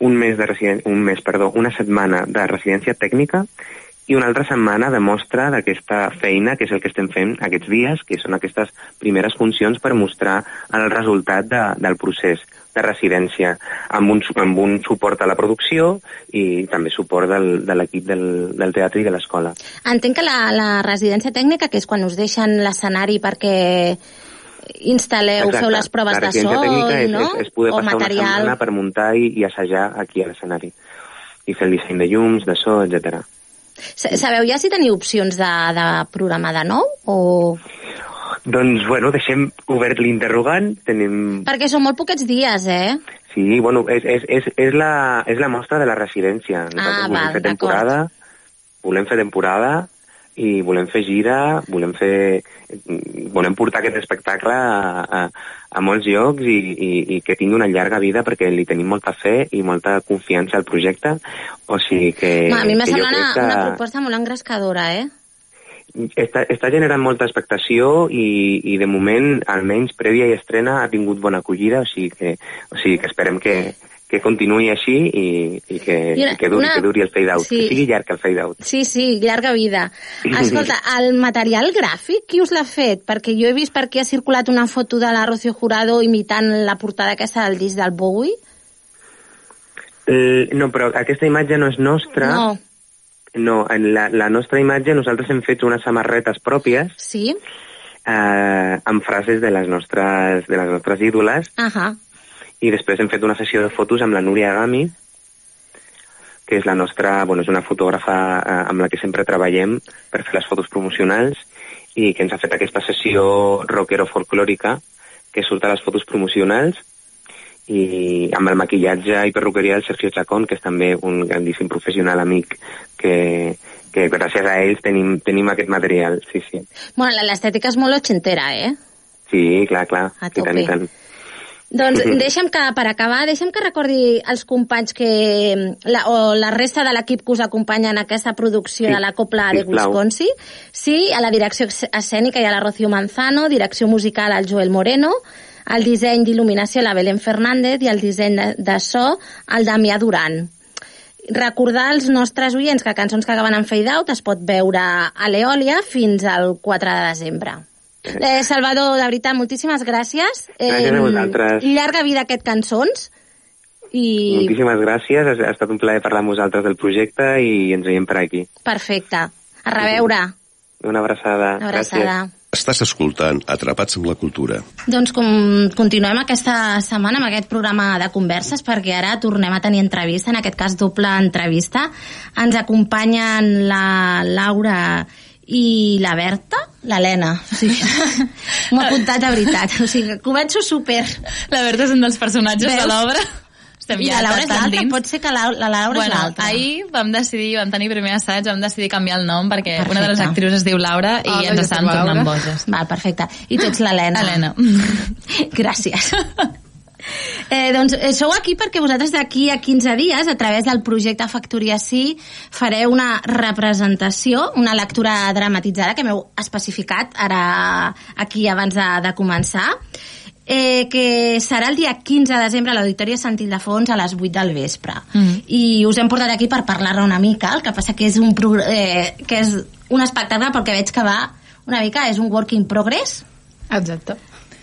Speaker 11: un mes de un mes, perdó, una setmana de residència tècnica i una altra setmana de mostra d'aquesta feina, que és el que estem fent aquests dies, que són aquestes primeres funcions per mostrar el resultat de, del procés de residència, amb un, amb un suport a la producció i també suport del, de l'equip del, del teatre i de l'escola.
Speaker 7: Entenc que la, la residència tècnica, que és quan us deixen l'escenari perquè instal·leu,
Speaker 11: Exacte.
Speaker 7: feu les proves de
Speaker 11: residència
Speaker 7: so,
Speaker 11: tècnica és,
Speaker 7: no?
Speaker 11: és, és poder
Speaker 7: o
Speaker 11: passar una
Speaker 7: material.
Speaker 11: setmana per muntar i, i assajar aquí a l'escenari i fer el disseny de llums, de so, etc.
Speaker 7: Sa- Sabeu ja si teniu opcions de, de programar de nou? O...
Speaker 11: Doncs, bueno, deixem obert l'interrogant. Tenim...
Speaker 7: Perquè són molt poquets dies, eh?
Speaker 11: Sí, bueno, és, és, és, és, la, és la mostra de la residència. Nosaltres
Speaker 7: Ah,
Speaker 11: volem
Speaker 7: val,
Speaker 11: fer temporada, volem fer temporada i volem fer gira, volem fer... volem portar aquest espectacle a, a, a molts llocs i, i, i que tingui una llarga vida perquè li tenim molta fe i molta confiança al projecte. O sigui que...
Speaker 7: Ma, a mi m'ha
Speaker 11: que
Speaker 7: semblat una,
Speaker 11: crec
Speaker 7: una proposta molt engrescadora, eh?
Speaker 11: està, està generant molta expectació i, i de moment, almenys prèvia i estrena, ha tingut bona acollida, o sigui que, o sigui que esperem que, que continuï així i, i, que,
Speaker 7: I una-
Speaker 11: i que, duri,
Speaker 7: una-
Speaker 11: que duri el fade-out,
Speaker 7: sí.
Speaker 11: que sigui llarg el fade-out.
Speaker 7: Sí, sí, llarga vida. Escolta, el material gràfic, qui us l'ha fet? Perquè jo he vist per aquí ha circulat una foto de la Rocío Jurado imitant la portada aquesta del disc del Bowie.
Speaker 11: Eh, no, però aquesta imatge no és nostra.
Speaker 7: No,
Speaker 11: No, en la, la nostra imatge nosaltres hem fet unes samarretes pròpies
Speaker 7: sí?
Speaker 11: eh, amb frases de les nostres, de les nostres ídoles
Speaker 7: Ahà.
Speaker 11: I després hem fet una sessió de fotos amb la Núria Gami, que és la nostra, bueno, és una fotògrafa eh, amb la que sempre treballem per fer les fotos promocionals i que ens ha fet aquesta sessió rockero folclòrica que surt a les fotos promocionals i amb el maquillatge i perruqueria del Sergio Chacón, que és també un grandíssim professional amic que, que gràcies a ells tenim, tenim aquest material, sí, sí.
Speaker 7: Bueno, la- l'estètica és molt ochentera, eh?
Speaker 11: Sí, clar, clar,
Speaker 7: A
Speaker 11: i tant, i
Speaker 7: tope.
Speaker 11: tant.
Speaker 7: Doncs deixa'm que, per acabar, deixa'm que recordi als companys que, la, o la resta de l'equip que us acompanya en aquesta producció
Speaker 11: Sí,
Speaker 7: de la Copla de
Speaker 11: sisplau.
Speaker 7: Wisconsin. Sí, a la direcció escènica hi ha la Rocío Manzano, direcció musical al Joel Moreno, el disseny d'il·luminació la Belén Fernández i el disseny de, de so el Damià Duran. Recordar als nostres oients que Cançons que acaben en Fade Out es pot veure a l'Eòlia fins al 4 de desembre. Eh, Salvador, de veritat, moltíssimes gràcies. Eh,
Speaker 11: Gràcies a vosaltres.
Speaker 7: Llarga vida a aquest cançons. I
Speaker 11: Moltíssimes gràcies, ha, ha estat un plaer parlar amb vosaltres del projecte i ens veiem per aquí.
Speaker 7: perfecte. A reveure.
Speaker 11: Una abraçada.
Speaker 7: Una abraçada.
Speaker 1: Estàs escoltant Atrapats amb la Cultura.
Speaker 7: Doncs com continuem aquesta setmana amb aquest programa de converses perquè ara tornem a tenir entrevista, en aquest cas doble entrevista. Ens acompanyen la Laura i la Berta, l'Helena. O sigui, M'ho apuntat de veritat. O sigui, començo super.
Speaker 12: La Berta és un dels personatges
Speaker 7: Veus?
Speaker 12: de l'obra. Estem
Speaker 7: I
Speaker 12: ja
Speaker 7: la Laura és l'altra, pot ser que la, la Laura és
Speaker 12: Bueno,
Speaker 7: l'altra.
Speaker 12: ahir vam decidir, vam tenir primer assaig, vam decidir canviar el nom perquè
Speaker 7: Perfecte.
Speaker 12: una de les actrius es diu Laura i
Speaker 7: Ah,
Speaker 12: ens estan tornant boges.
Speaker 7: Val, perfecte. I tu ets l'Helena.
Speaker 12: Helena.
Speaker 7: Gràcies. Eh, doncs eh, sou aquí perquè vosaltres d'aquí a 15 dies, a través del projecte Factoria Sí, fareu una representació, una lectura dramatitzada que m'heu especificat ara aquí abans de, de començar, eh, que serà el dia 15 de desembre a l'Auditori Sant Ildefons a les 8 del vespre.
Speaker 12: Mm.
Speaker 7: I us hem portat aquí per parlar-ne una mica, el que passa que és un, eh, que és un espectacle perquè veig que va una mica, és un work in progress,
Speaker 12: Exacte.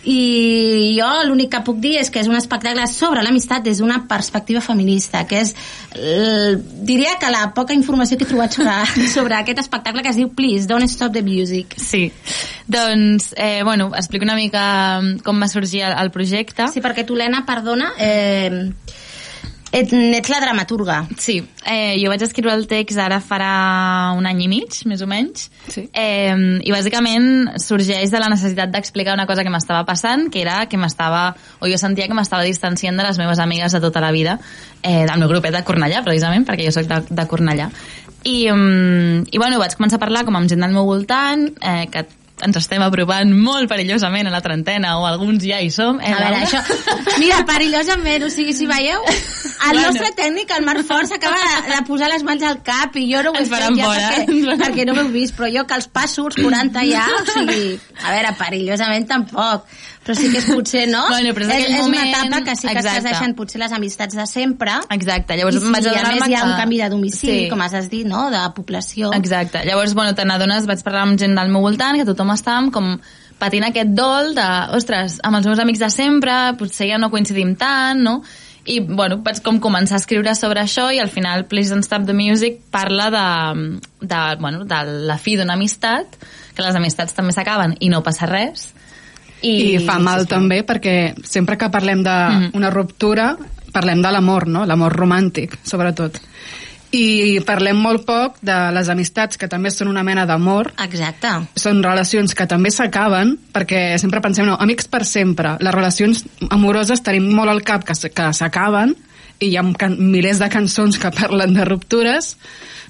Speaker 7: I jo l'únic que puc dir és que és un espectacle sobre l'amistat des d'una perspectiva feminista, que és, eh, diria que la poca informació que he trobat sobre, sobre aquest espectacle que es diu Please, Don't Stop the Music.
Speaker 12: Sí. Doncs, eh, bueno, explico una mica com va sorgir el, el projecte.
Speaker 7: Sí, perquè tu, Helena, perdona, eh, et, ets la dramaturga.
Speaker 12: Sí, eh, jo vaig escriure el text ara farà un any i mig, més o menys,
Speaker 13: Sí.
Speaker 12: eh, i bàsicament sorgeix de la necessitat d'explicar una cosa que m'estava passant, que era que m'estava, o jo sentia que m'estava distanciant de les meves amigues de tota la vida, eh, del meu grupet de Cornellà, precisament, perquè jo sóc de, de Cornellà. I, um, I, bueno, vaig començar a parlar com amb gent del meu voltant, eh, que ens estem aprovant molt perillosament a la trentena, o alguns ja hi som. Eh,
Speaker 7: A veure, això... Mira, perillosament, o sigui, si veieu, el
Speaker 12: Bueno.
Speaker 7: nostre tècnic, el Marc Fort, s'acaba de, de posar les mans al cap i jo no ho he
Speaker 12: Ens
Speaker 7: fet ja
Speaker 12: fora.
Speaker 7: perquè, perquè no m'heu vist, però jo que els passos 40 ja, o sigui, a veure, perillosament tampoc, però sí que és potser, no?
Speaker 12: Bueno, però és
Speaker 7: és, és una etapa que sí que
Speaker 12: Exacte.
Speaker 7: es deixen potser les amistats de sempre,
Speaker 12: Exacte, llavors em vaig
Speaker 7: sí, a
Speaker 12: adonar-me
Speaker 7: més hi ha
Speaker 12: que-
Speaker 7: un canvi de domicili,
Speaker 12: Sí.
Speaker 7: com has dit, no?, de població.
Speaker 12: Exacte. Llavors, bueno, te n'adones, vaig parlar amb gent del meu voltant, que tothom estàvem com patint aquest dol de, ostres, amb els meus amics de sempre, potser ja no coincidim tant, no? I, bueno, vaig com començar a escriure sobre això i al final Please Don't Stop the Music parla de, de, bueno, de la fi d'una amistat, que les amistats també s'acaben i no passa res.
Speaker 13: I, fa mal també perquè sempre que parlem
Speaker 12: Mm.
Speaker 13: d'una ruptura parlem de l'amor, no? L'amor romàntic, sobretot. I parlem molt poc de les amistats, que també són una mena d'amor.
Speaker 7: Exacte.
Speaker 13: Són relacions que també s'acaben, perquè sempre pensem, no, amics per sempre. Les relacions amoroses tenim molt al cap que, que s'acaben, i hi ha milers de cançons que parlen de ruptures,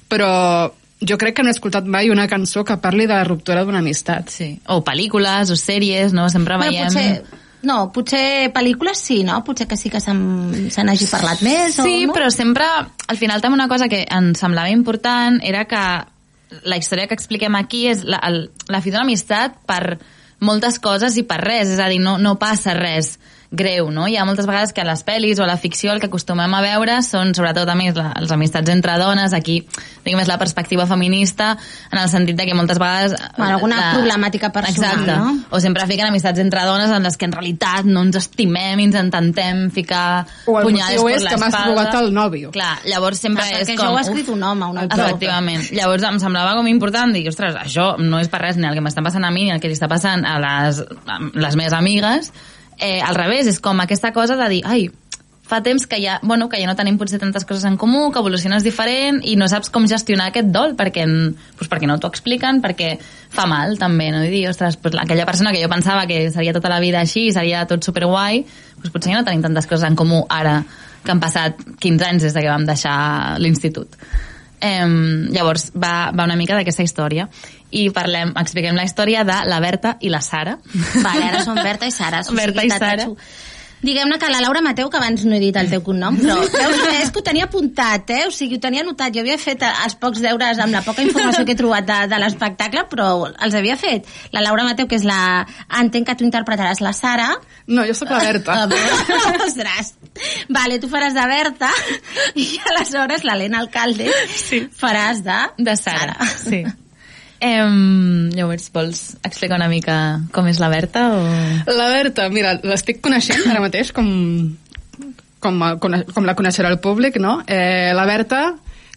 Speaker 13: però jo crec que no he escoltat mai una cançó que parli de la ruptura d'una amistat.
Speaker 12: Sí. O pel·lícules, o sèries, no? Sempre
Speaker 7: Bueno,
Speaker 12: veiem...
Speaker 7: potser, no, potser pel·lícules sí, no? Potser que sí que se n'hagi parlat més.
Speaker 12: Sí,
Speaker 7: o, no?
Speaker 12: però sempre, al final també una cosa que ens semblava important era que la història que expliquem aquí és la, el, la fi d'una amistat per moltes coses i per res, és a dir, no, no passa res greu, no? Hi ha moltes vegades que a les pel·lis o a la ficció el que acostumem a veure són sobretot a més la, les amistats entre dones, aquí diguem és la perspectiva feminista en el sentit de que moltes vegades
Speaker 7: Bueno, alguna problemàtica personal,
Speaker 12: Exacte.
Speaker 7: no?
Speaker 12: o sempre fiquen amistats entre dones en les que en realitat no ens estimem i ens intentem ficar
Speaker 13: O el
Speaker 12: punyades
Speaker 13: motiu
Speaker 12: per
Speaker 13: és que m'has robat el nòvio.
Speaker 12: Clar, llavors sempre
Speaker 7: Ah,
Speaker 12: és
Speaker 7: perquè
Speaker 12: com...
Speaker 7: això ho ha escrit un home, un autor.
Speaker 12: Efectivament. Llavors em semblava com important dir, ostres, això no és per res ni el que m'està passant a mi ni el que li està passant a les, a les meves amigues. Eh, al revés, és com aquesta cosa de dir, ai, fa temps que ja, bueno, que ja no tenim potser tantes coses en comú, que evoluciones diferent i no saps com gestionar aquest dol perquè, pues perquè no t'ho expliquen, perquè fa mal també, no? I dir, ostres, pues aquella persona que jo pensava que seria tota la vida així, seria tot superguai, pues potser ja no tenim tantes coses en comú ara que han passat 15 anys des de que vam deixar l'institut. Eh, llavors va, va una mica d'aquesta història i parlem, expliquem la història de la Berta i la Sara
Speaker 7: Vale, ara són Berta i Sara. o
Speaker 12: Berta i Sara.
Speaker 7: Diguem-ne que la Laura Mateu, que abans no he dit el teu cognom, però veus, és que ho tenia apuntat, eh? O sigui, ho tenia anotat. Jo havia fet els pocs deures amb la poca informació que he trobat de, de l'espectacle, però els havia fet. La Laura Mateu, que és la... Entenc que tu interpretaràs la Sara.
Speaker 13: No, jo sóc la Berta.
Speaker 7: Ostres. Vale, tu faràs de Berta i aleshores l'Helena Alcalde
Speaker 12: Sí.
Speaker 7: faràs de...
Speaker 12: de Sara. Sí. Em, llavors, vols explicar una mica com és la Berta? O...
Speaker 13: La Berta, mira, l'estic coneixent ara mateix com, com, com, la coneixerà el públic, no? Eh, la Berta,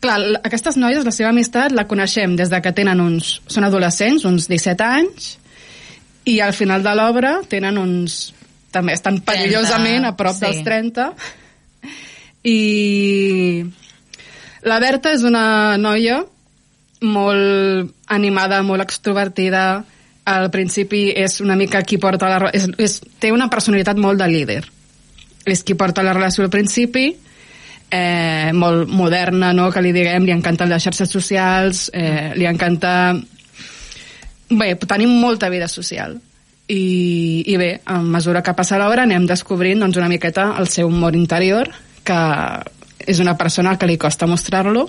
Speaker 13: clar, aquestes noies, la seva amistat, la coneixem des de que tenen uns... Són adolescents, uns 17 anys, i al final de l'obra tenen uns... També estan
Speaker 12: 30,
Speaker 13: perillosament a prop
Speaker 12: sí.
Speaker 13: dels 30. I la Berta és una noia molt animada, molt extrovertida. Al principi és una mica qui porta la... És, és, té una personalitat molt de líder. És qui porta la relació al principi, eh, molt moderna, no?, que li diguem, li encanten les xarxes socials, eh, li encanta... Bé, tenim molta vida social. I, i bé, a mesura que passa l'obra anem descobrint doncs, una miqueta el seu humor interior, que és una persona que li costa mostrar-lo,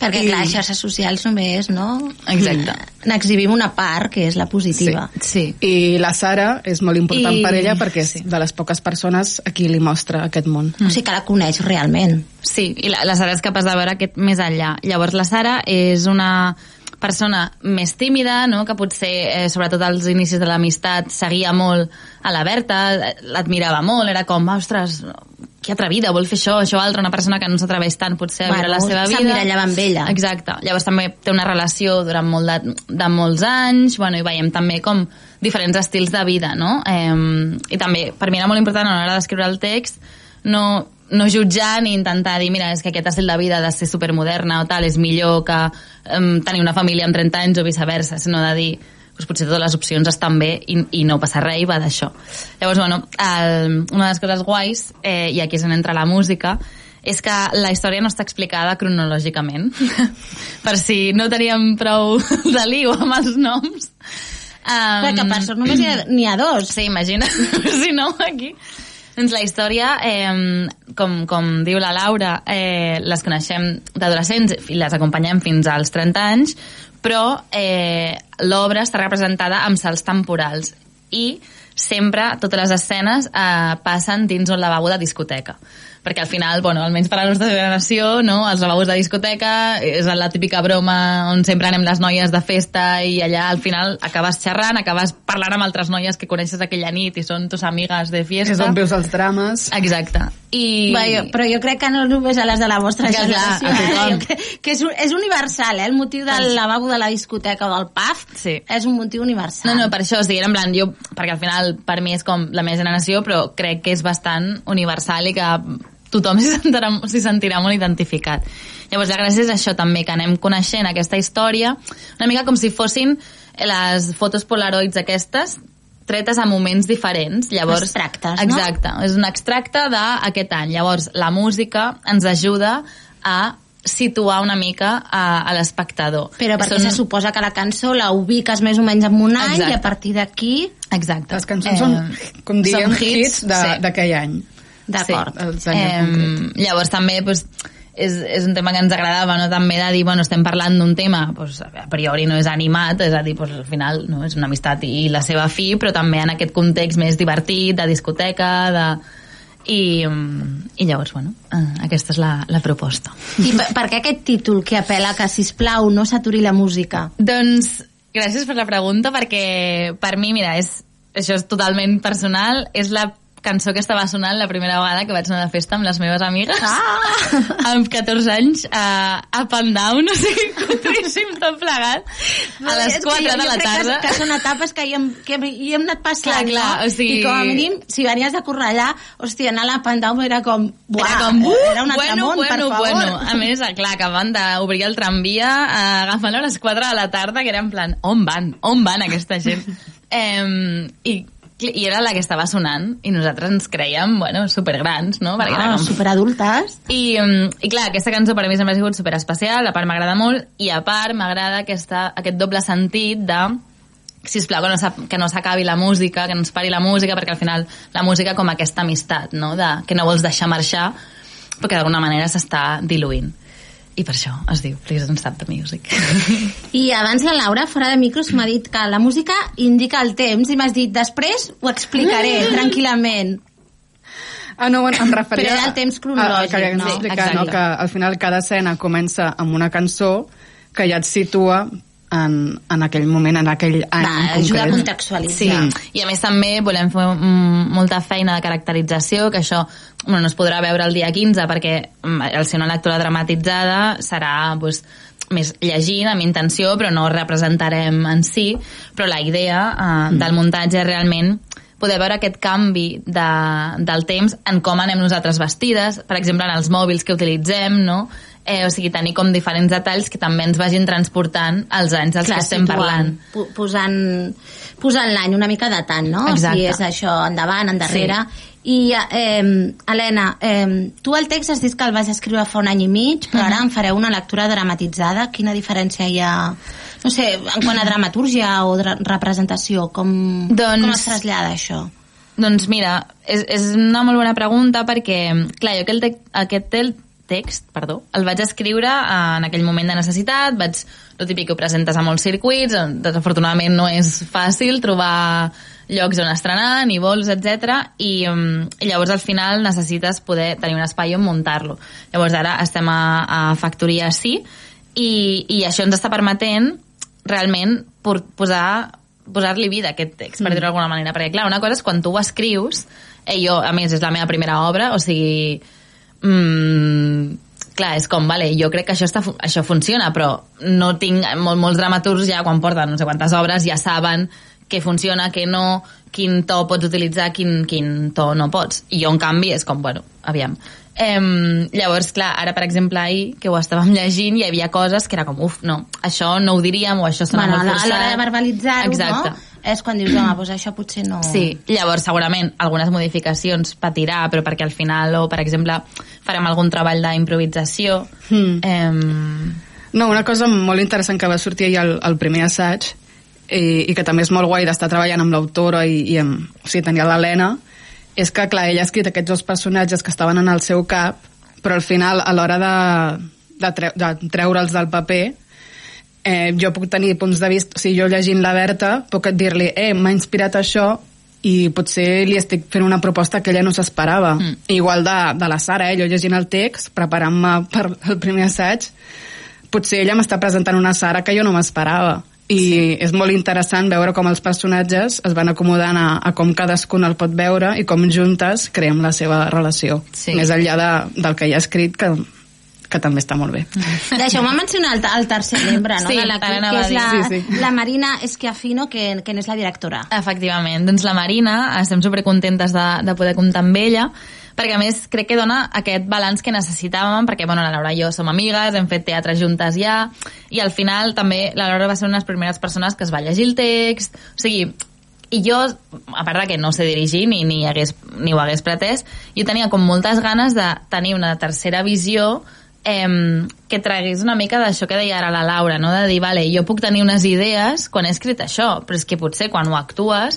Speaker 7: Perquè,
Speaker 13: I-
Speaker 7: clar, xarxes socials només, no?
Speaker 12: Exacte.
Speaker 7: N'exhibim una part, que és la positiva.
Speaker 12: Sí.
Speaker 13: I la Sara és molt important
Speaker 7: I-
Speaker 13: per ella perquè és de les poques persones a qui li mostra aquest món.
Speaker 7: O sigui que la coneix realment.
Speaker 12: Sí, i la, la Sara és capaç de veure aquest més enllà. Llavors, la Sara és una persona més tímida, no? que potser, eh, sobretot als inicis de l'amistat, seguia molt a la Berta, l'admirava molt, era com, ostres, que atrevida, vol fer això, això altre, una persona que no s'atreveix tant potser a
Speaker 7: Bueno,
Speaker 12: la seva vida.
Speaker 7: s'emmirallava amb ella.
Speaker 12: Exacte. Llavors també té una relació durant molt de, de molts anys, bueno, i veiem també com diferents estils de vida, no? Eh, I també, per mi era molt important a l'hora d'escriure el text, no, no jutjar ni intentar dir, mira, és que aquest estil de vida ha de ser supermoderna o tal, és millor que um, tenir una família amb 30 anys o viceversa, sinó de dir, doncs potser totes les opcions estan bé i, i no passa res i va d'això. Llavors, bueno, el, una de les coses guais, eh, i aquí és on entra la música, és que la història no està explicada cronològicament. per si no teníem prou de lío amb els noms. Um,
Speaker 7: Perquè per sort només n'hi ha, ha dos.
Speaker 12: Sí, imagina, si no, aquí... Doncs la història, eh, com, com diu la Laura, eh, les coneixem d'adolescents i les acompanyem fins als 30 anys, però eh, l'obra està representada amb salts temporals i sempre totes les escenes eh, passen dins un lavabo de discoteca perquè al final, bueno, almenys per a la nostra generació, no? els lavabos de discoteca és la típica broma on sempre anem les noies de festa i allà al final acabes xerrant, acabes parlant amb altres noies que coneixes aquella nit i són tus amigues de fiesta.
Speaker 13: És on veus els drames.
Speaker 12: Exacte. I...
Speaker 7: Va, jo, però jo crec que no només a les de la vostra
Speaker 12: Que clar,
Speaker 7: generació,
Speaker 12: a
Speaker 7: eh? crec que és, és universal, eh? El motiu del
Speaker 12: Sí.
Speaker 7: lavabo de la discoteca o del pub
Speaker 12: Sí.
Speaker 7: és un motiu universal.
Speaker 12: No, no, per això, o sigui, en plan, jo, perquè al final per mi és com la meva generació, però crec que és bastant universal i que tothom s'hi sentirà, s'hi sentirà molt identificat. Llavors, la gràcia és això també, que anem coneixent aquesta història, una mica com si fossin les fotos polaroids aquestes, tretes a moments diferents. Llavors,
Speaker 7: Extractes, no?
Speaker 12: Exacte, és un extracte d'aquest any. Llavors, la música ens ajuda a situar una mica a, a l'espectador.
Speaker 7: Però perquè
Speaker 12: Són-
Speaker 7: se suposa que la cançó la ubiques més o menys en un any
Speaker 12: Exacte.
Speaker 7: i a partir d'aquí...
Speaker 12: Exacte.
Speaker 13: Les cançons són, com diguem,
Speaker 12: són
Speaker 13: hits de-
Speaker 12: sí.
Speaker 13: d'aquell any.
Speaker 7: D'acord.
Speaker 13: En concret.
Speaker 12: llavors també pues, és, és un tema que ens agradava no? també de dir, bueno, estem parlant d'un tema pues, a priori no és animat és a dir, pues, al final no? és una amistat i la seva fi però també en aquest context més divertit de discoteca de... I, i llavors, bueno, eh, aquesta és la, la proposta.
Speaker 7: I per, per què aquest títol que apela que, sisplau, no s'aturi la música?
Speaker 12: Doncs gràcies per la pregunta perquè per mi, mira, és, això és totalment personal, és la cançó que estava sonant la primera vegada que vaig anar de festa amb les meves amigues
Speaker 7: Ah!
Speaker 12: amb 14 anys a up and down, o sigui, cutríssim tot plegat a les
Speaker 7: És que
Speaker 12: 4
Speaker 7: jo-
Speaker 12: de la tarda
Speaker 7: Que, que són etapes que hi hem, que hi hem anat passant,
Speaker 12: Clar, clar,
Speaker 7: no?
Speaker 12: o sigui-
Speaker 7: I com a mínim, si venies de Cornellà, hòstia, anar a la Pandau era com... Buah,
Speaker 12: era com, uh,
Speaker 7: era un altre
Speaker 12: bueno,
Speaker 7: món,
Speaker 12: bueno,
Speaker 7: per favor.
Speaker 12: bueno. A més, clar, acaben d'obrir el tramvia eh, agafant a les 4 de la tarda, que era en plan, on van? On van aquesta gent? eh, i, I era la que estava sonant, i nosaltres ens creiem, bueno, supergrans, no? Perquè
Speaker 7: Ah,
Speaker 12: com...
Speaker 7: superadultes.
Speaker 12: I, um, I clar, aquesta cançó per a mi sempre ha sigut super especial, a part m'agrada molt, i a part m'agrada aquest doble sentit de sisplau, que no, que no s'acabi la música, que no es pari la música, perquè al final la música com aquesta amistat, no? De, que no vols deixar marxar, però que d'alguna manera s'està diluint. I per això es diu Please Don't Stop the Music.
Speaker 7: I abans la Laura, fora de micros, m'ha dit que la música indica el temps i m'has dit, després ho explicaré tranquil·lament.
Speaker 13: Ah, no, bueno, em referia...
Speaker 7: Però era el temps cronològic,
Speaker 13: a, que
Speaker 7: no?
Speaker 13: Explicar, no? Que al final cada escena comença amb una cançó que ja et situa en, en aquell moment, en aquell any
Speaker 7: Va,
Speaker 13: en
Speaker 7: ajuda a contextualitzar.
Speaker 12: Sí, i a més també volem fer mm, molta feina de caracterització, que això bueno, no es podrà veure el dia 15 perquè mm, al ser una lectura dramatitzada serà pues, més llegint amb intenció però no representarem en si però la idea eh, del muntatge és realment poder veure aquest canvi de, del temps en com anem nosaltres vestides, per exemple en els mòbils que utilitzem, no? Eh, o sigui, tenir com diferents detalls que també ens vagin transportant als anys dels
Speaker 7: Clar,
Speaker 12: que estem
Speaker 7: situant,
Speaker 12: parlant.
Speaker 7: po- Posant, posant l'any una mica datant, no?
Speaker 12: Exacte.
Speaker 7: Si és això endavant, endarrere. I, eh, Helena, eh, tu el text has dit que el vas escriure fa un any i mig, però ara en fareu una lectura dramatitzada. Quina diferència hi ha, no sé, en quant a dramatúrgia o dra representació? Com,
Speaker 12: Doncs-
Speaker 7: com es trasllada això?
Speaker 12: Doncs mira, és, és una molt bona pregunta perquè, clar, jo aquell te aquest tel text, perdó, el vaig escriure eh, en aquell moment de necessitat, vaig, el típic que ho presentes a molts circuits, desafortunadament no és fàcil trobar llocs on estrenar, ni vols, etc. I, um, I llavors al final necessites poder tenir un espai on muntar-lo. Llavors ara estem a, a Factoria Sí i, i això ens està permetent realment posar posar-li vida a aquest text, per
Speaker 7: Mm.
Speaker 12: dir-ho d'alguna manera. Perquè, clar, una cosa és quan tu ho escrius, eh, jo, a més, és la meva primera obra, o sigui, mm, clar, és com, vale, jo crec que això, està, això funciona, però no tinc, mol, molts dramaturgs ja quan porten no sé quantes obres ja saben què funciona, què no, quin to pots utilitzar, quin, quin to no pots. I jo, en canvi, és com, bueno, aviam. Em, llavors, clar, ara, per exemple, ahir, que ho estàvem llegint, hi havia coses que era com, uf, no, això no ho diríem, o això sona
Speaker 7: Bueno,
Speaker 12: molt
Speaker 7: la- a
Speaker 12: forçat.
Speaker 7: l'hora de verbalitzar-ho,
Speaker 12: Exacte.
Speaker 7: no? És quan dius, home, doncs això potser no...
Speaker 12: Sí, llavors segurament algunes modificacions patirà, però perquè al final, o per exemple, farem algun treball d'improvisació.
Speaker 13: Mm.
Speaker 12: Em...
Speaker 13: No, una cosa molt interessant que va sortir ahir al, al primer assaig i, i que també és molt guai d'estar treballant amb l'autora i, i amb, o sigui, tenia l'Helena és que, clar, ella ha escrit aquests dos personatges que estaven en el seu cap però al final, a l'hora de, de, treu, de treure'ls del paper eh, jo puc tenir punts de vista, o sigui, jo llegint la Berta puc dir-li, eh, m'ha inspirat això i potser li estic fent una proposta que ella no s'esperava. Mm. Igual de, de la Sara, eh, jo llegint el text, preparant-me per el primer assaig, potser ella m'està presentant una Sara que jo no m'esperava. I sí. és molt interessant veure com els personatges es van acomodant a, a com cadascun el pot veure i com juntes creem la seva relació.
Speaker 12: Sí.
Speaker 13: Més enllà de, del que hi ha escrit, que, que també està molt bé.
Speaker 7: Deixeu-me mencionar el, el tercer membre, no?
Speaker 12: Sí,
Speaker 7: de l'equip, que és la.
Speaker 12: Sí, sí.
Speaker 7: la Marina Esquiafino, que, que n'és la directora.
Speaker 12: Efectivament, doncs la Marina, estem supercontentes de, de poder comptar amb ella, perquè a més crec que dona aquest balanç que necessitàvem, perquè bueno, la Laura i jo som amigues, hem fet teatre juntes ja, i al final també la Laura va ser una de les primeres persones que es va llegir el text, o sigui, i jo, a part de que no sé dirigir ni, ni, hagués, ni ho hagués pretès, jo tenia com moltes ganes de tenir una tercera visió que tragués una mica d'això que deia ara la Laura, no? de dir, vale, jo puc tenir unes idees quan he escrit això, però és que potser quan ho actues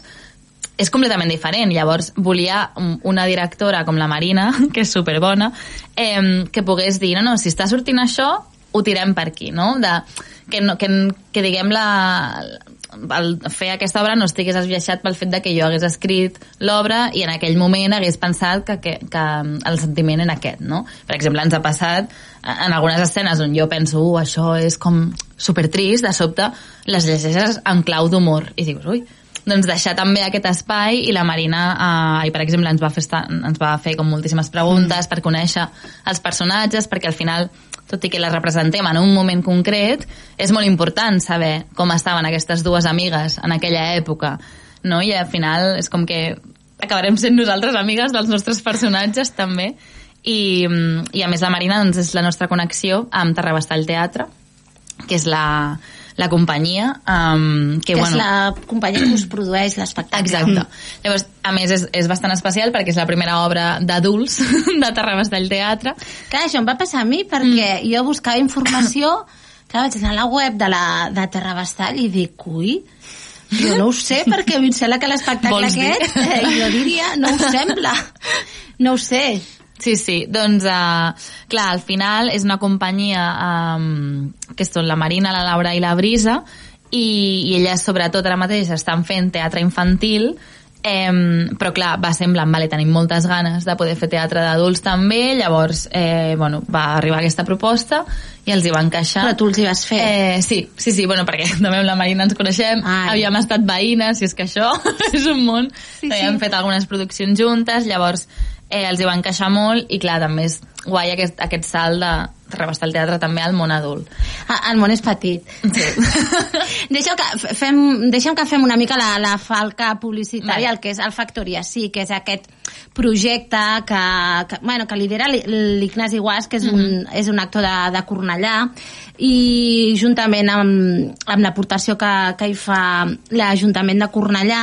Speaker 12: és completament diferent. Llavors, volia un- una directora com la Marina, que és superbona, eh, que pogués dir, no, no, si està sortint això, ho tirem per aquí, no? De, que, no, que, que diguem la, el fer aquesta obra no estigués esbiaixat pel fet de que jo hagués escrit l'obra i en aquell moment hagués pensat que, que, que el sentiment era aquest, no? Per exemple, ens ha passat en algunes escenes on jo penso, uh, això és com supertrist, de sobte les llegeixes en clau d'humor i dius, ui, doncs deixar també aquest espai i la Marina, eh, i per exemple ens va, fer ens va fer com moltíssimes preguntes mm. per conèixer els personatges perquè al final, tot i que les representem en un moment concret, és molt important saber com estaven aquestes dues amigues en aquella època no? i al final és com que acabarem sent nosaltres amigues dels nostres personatges també i, mm, i a més la Marina doncs, és la nostra connexió amb Terrabastall Teatre que és la, la companyia um, que,
Speaker 7: Que,
Speaker 12: bueno,
Speaker 7: és la companyia que us produeix l'espectacle.
Speaker 12: Exacte. Llavors, a més, és, és bastant especial perquè és la primera obra d'adults de Terrabastall Teatre.
Speaker 7: Clar, això em va passar a mi perquè mm. jo buscava informació, clar, vaig anar a la web de, la, de Terrabastall i dic, ui, jo no ho sé perquè a mi em sembla que l'espectacle aquest, eh, jo diria, no ho sembla. No ho sé.
Speaker 12: Sí, sí, doncs, uh, clar, al final és una companyia um, que són la Marina, la Laura i la Brisa, i, i elles sobretot ara mateix estan fent teatre infantil Eh, però clar, va ser en plan, vale, tenim moltes ganes de poder fer teatre d'adults també, llavors eh, bueno, va arribar aquesta proposta i els hi va encaixar.
Speaker 7: Però tu els hi vas fer?
Speaker 12: Eh, sí, sí, sí, bueno, perquè també amb la Marina ens coneixem,
Speaker 7: Ai.
Speaker 12: havíem estat veïnes, i és que això és un món.
Speaker 7: Sí,
Speaker 12: Havíem
Speaker 7: sí.
Speaker 12: fet algunes produccions juntes, llavors eh, els hi va encaixar molt i clar, també és guai aquest, aquest salt de rebastar el teatre també al món adult.
Speaker 7: Ah, El món és petit.
Speaker 12: Sí.
Speaker 7: Deixa'm que fem, deixa'm que fem una mica la, la falca publicitària,
Speaker 12: Vale.
Speaker 7: el que és el Factoria Sí, que és aquest projecte que, que, bueno, que lidera l'I- l'Ignasi Guas, que és, un, és un actor de, de Cornellà, i juntament amb, amb l'aportació que, que hi fa l'Ajuntament de Cornellà,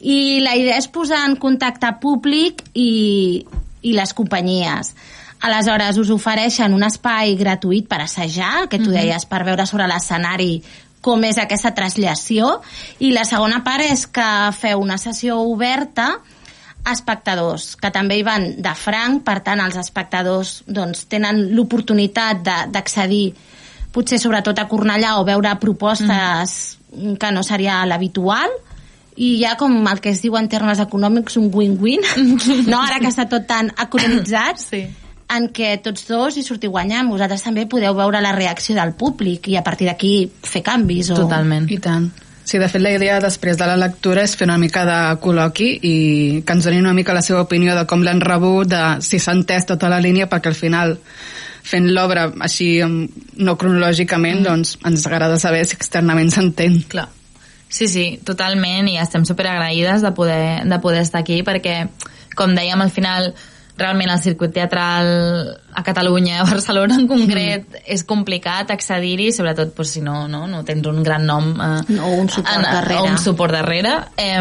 Speaker 7: i la idea és posar en contacte públic i, i les companyies. Aleshores, us ofereixen un espai gratuït per assajar, el que tu
Speaker 12: Mhm.
Speaker 7: deies, per veure sobre l'escenari com és aquesta traslació, i la segona part és que feu una sessió oberta a espectadors, que també hi van de franc, per tant, els espectadors doncs, tenen l'oportunitat de- d'accedir potser sobretot a Cornellà o veure propostes que no seria l'habitual, i hi ha com el que es diu en termes econòmics un win-win, no? ara que està tot tan economitzat,
Speaker 12: sí.
Speaker 7: en què tots dos hi sortiu guanyant. Vosaltres també podeu veure la reacció del públic i a partir d'aquí fer canvis. O...
Speaker 12: Totalment.
Speaker 13: I tant. Sí, de fet, la idea després de la lectura és fer una mica de col·loqui i que ens donin una mica la seva opinió de com l'han rebut, de si s'ha entès tota la línia, perquè al final fent l'obra així em, no cronològicament, mm. doncs ens agrada saber si externament s'entén.
Speaker 12: Clar. Sí, sí, totalment, i estem superagraïdes de poder, de poder estar aquí, perquè, com dèiem, al final, realment el circuit teatral a Catalunya, a Barcelona en concret, mm. és complicat accedir-hi, sobretot pues, si no, no, no tens un gran nom eh,
Speaker 7: O un suport
Speaker 12: en-
Speaker 7: darrere.
Speaker 12: O un suport darrere. Eh,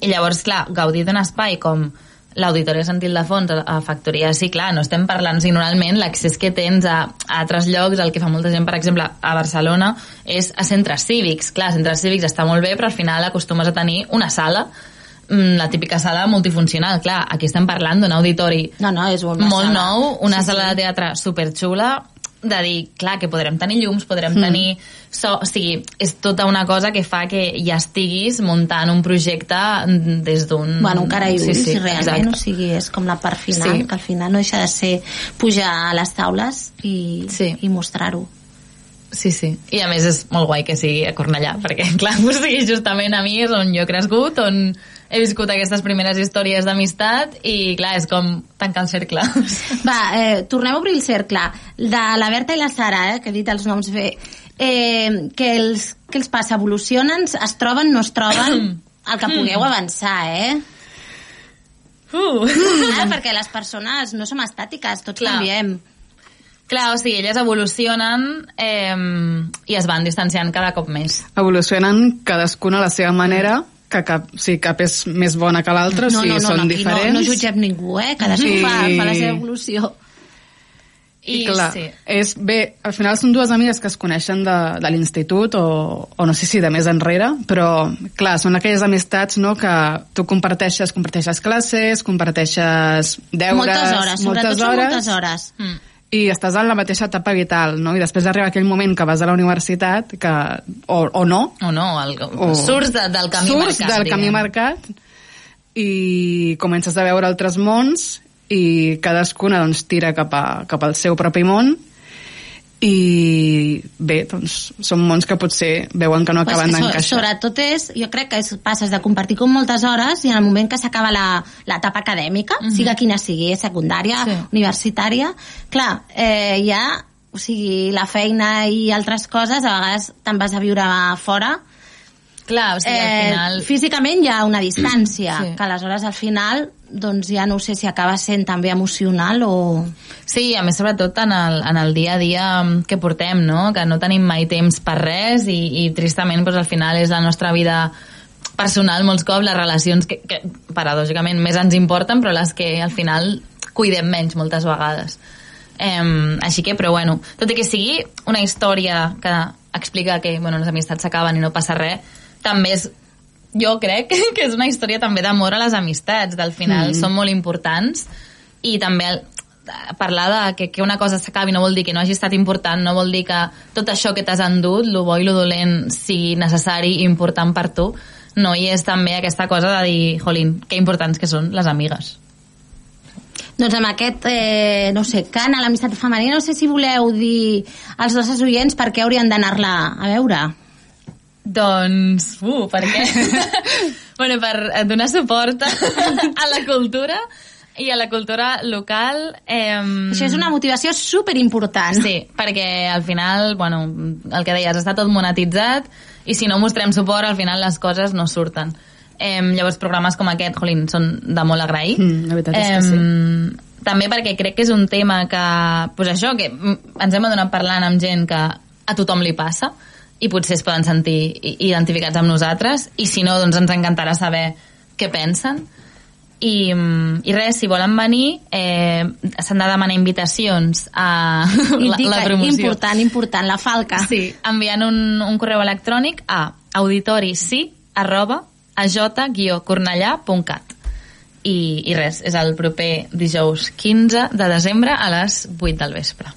Speaker 12: I llavors, clar, gaudir d'un espai com l'Auditori Sant Ildefons a, a Factoria, sí, clar, no estem parlant si normalment l'accés que tens a, a altres llocs, el que fa molta gent, per exemple, a Barcelona, és a centres cívics. Clar, centres cívics està molt bé, però al final acostumes a tenir una sala mm, la típica sala multifuncional, clar, aquí estem parlant d'un auditori
Speaker 7: no, no, és
Speaker 12: molt
Speaker 7: sala.
Speaker 12: nou, una
Speaker 7: Sí,
Speaker 12: sala
Speaker 7: sí.
Speaker 12: de teatre superxula, de dir, clar, que podrem tenir llums, podrem
Speaker 7: Mm.
Speaker 12: tenir... So, o sigui, és tota una cosa que fa que ja estiguis muntant un projecte des d'un...
Speaker 7: Bueno, encara hi sí, sí, realment,
Speaker 12: exacte.
Speaker 7: o sigui, és com la part final,
Speaker 12: sí.
Speaker 7: que al final no deixa de ser pujar a les taules i,
Speaker 12: Sí.
Speaker 7: i mostrar-ho.
Speaker 12: Sí, sí. I a més és molt guai que sigui a Cornellà, perquè, clar, o sigui, justament a mi és on jo he crescut, on he viscut aquestes primeres històries d'amistat i, clar, és com tancar el cercle.
Speaker 7: Va, eh, tornem a obrir el cercle. De la Berta i la Sara, eh, que he dit els noms bé, eh, que els, què els passa? Evolucionen? Es troben? No es troben? El que pugueu avançar, eh?
Speaker 12: Uh.
Speaker 7: Ara, perquè les persones no som estàtiques, tots
Speaker 12: Clar.
Speaker 7: canviem.
Speaker 12: Clar, o sigui, elles evolucionen eh, i es van distanciant cada cop més.
Speaker 13: Evolucionen cadascuna a la seva manera, que cap, sí, cap és més bona que l'altra,
Speaker 7: no,
Speaker 13: sigui,
Speaker 7: no, no,
Speaker 13: són
Speaker 7: no,
Speaker 13: diferents.
Speaker 7: no, no jutgem ningú, eh? Cadascú
Speaker 13: I-
Speaker 7: fa, fa la seva evolució.
Speaker 13: I,
Speaker 12: I
Speaker 13: clar,
Speaker 12: sí.
Speaker 13: és, bé, al final són dues amigues que es coneixen de, de l'institut o, o no sé si de més enrere, però clar, són aquelles amistats no, que tu comparteixes, comparteixes classes, comparteixes deures,
Speaker 7: moltes hores, sobretot
Speaker 13: moltes
Speaker 7: són
Speaker 13: hores,
Speaker 7: moltes hores.
Speaker 12: Mm.
Speaker 13: I estàs en la mateixa etapa vital, no? I després arriba aquell moment que vas a la universitat, que, o, o no,
Speaker 12: O no, el,
Speaker 13: o
Speaker 12: surts de, del camí
Speaker 13: surts
Speaker 12: marcat.
Speaker 13: del camí
Speaker 12: diguem.
Speaker 13: marcat i comences a veure altres mons i cadascuna doncs, tira cap, a, cap al seu propi món i bé, doncs són mons que potser veuen que no acaben
Speaker 7: Pues que so-
Speaker 13: d'encaixar.
Speaker 7: Sobretot és, jo crec que és, passes de compartir com moltes hores i en el moment que s'acaba la- l'etapa acadèmica,
Speaker 12: Mhm.
Speaker 7: siga quina sigui, eh, secundària,
Speaker 12: Sí.
Speaker 7: universitària, clar, eh, ja, o sigui, la feina i altres coses, a vegades te'n vas a viure a fora,
Speaker 12: Clar, o sigui, al final...
Speaker 7: físicament hi ha una distància,
Speaker 12: Sí.
Speaker 7: que aleshores al final doncs ja no sé si acaba sent també emocional o...
Speaker 12: Sí, a més, sobretot en el, en el dia a dia que portem, no? Que no tenim mai temps per res i, i tristament, doncs, al final és la nostra vida personal, molts cops, les relacions que, que paradògicament més ens importen, però les que al final cuidem menys moltes vegades. Um, així que, però bueno, tot i que sigui una història que explica que bueno, les amistats s'acaben i no passa res, també és jo crec que és una història també d'amor a les amistats, del final
Speaker 13: Mm.
Speaker 12: són molt importants i també el, parlar de que, que una cosa s'acabi no vol dir que no hagi estat important, no vol dir que tot això que t'has endut, lo bo i lo dolent, sigui necessari i important per tu, no hi és també aquesta cosa de dir, jolín, que importants que són les amigues.
Speaker 7: Doncs amb aquest, eh, no sé, cant a l'amistat femenina, no sé si voleu dir als nostres oients per què haurien d'anar-la a veure.
Speaker 12: Doncs, uh, per què? bueno, per donar suport a la cultura i a la cultura local. Eh,
Speaker 7: Això és una motivació super important.
Speaker 12: Sí, perquè al final, bueno, el que deies, està tot monetitzat i si no mostrem suport, al final les coses no surten. Eh, llavors, programes com aquest, jolín, són de molt agrair.
Speaker 13: Mm, la veritat és que sí.
Speaker 12: També perquè crec que és un tema que, pues això, que ens hem adonat parlant amb gent que a tothom li passa i potser es poden sentir identificats amb nosaltres i si no, doncs ens encantarà saber què pensen i, mm, i res, si volen venir eh, s'han de demanar invitacions a la, la promoció
Speaker 7: important, important, la falca.
Speaker 12: Sí, enviant un, un correu electrònic a auditorici arroba aj-cornellà.cat i, i res, és el proper dijous 15 de desembre a les 8 del vespre.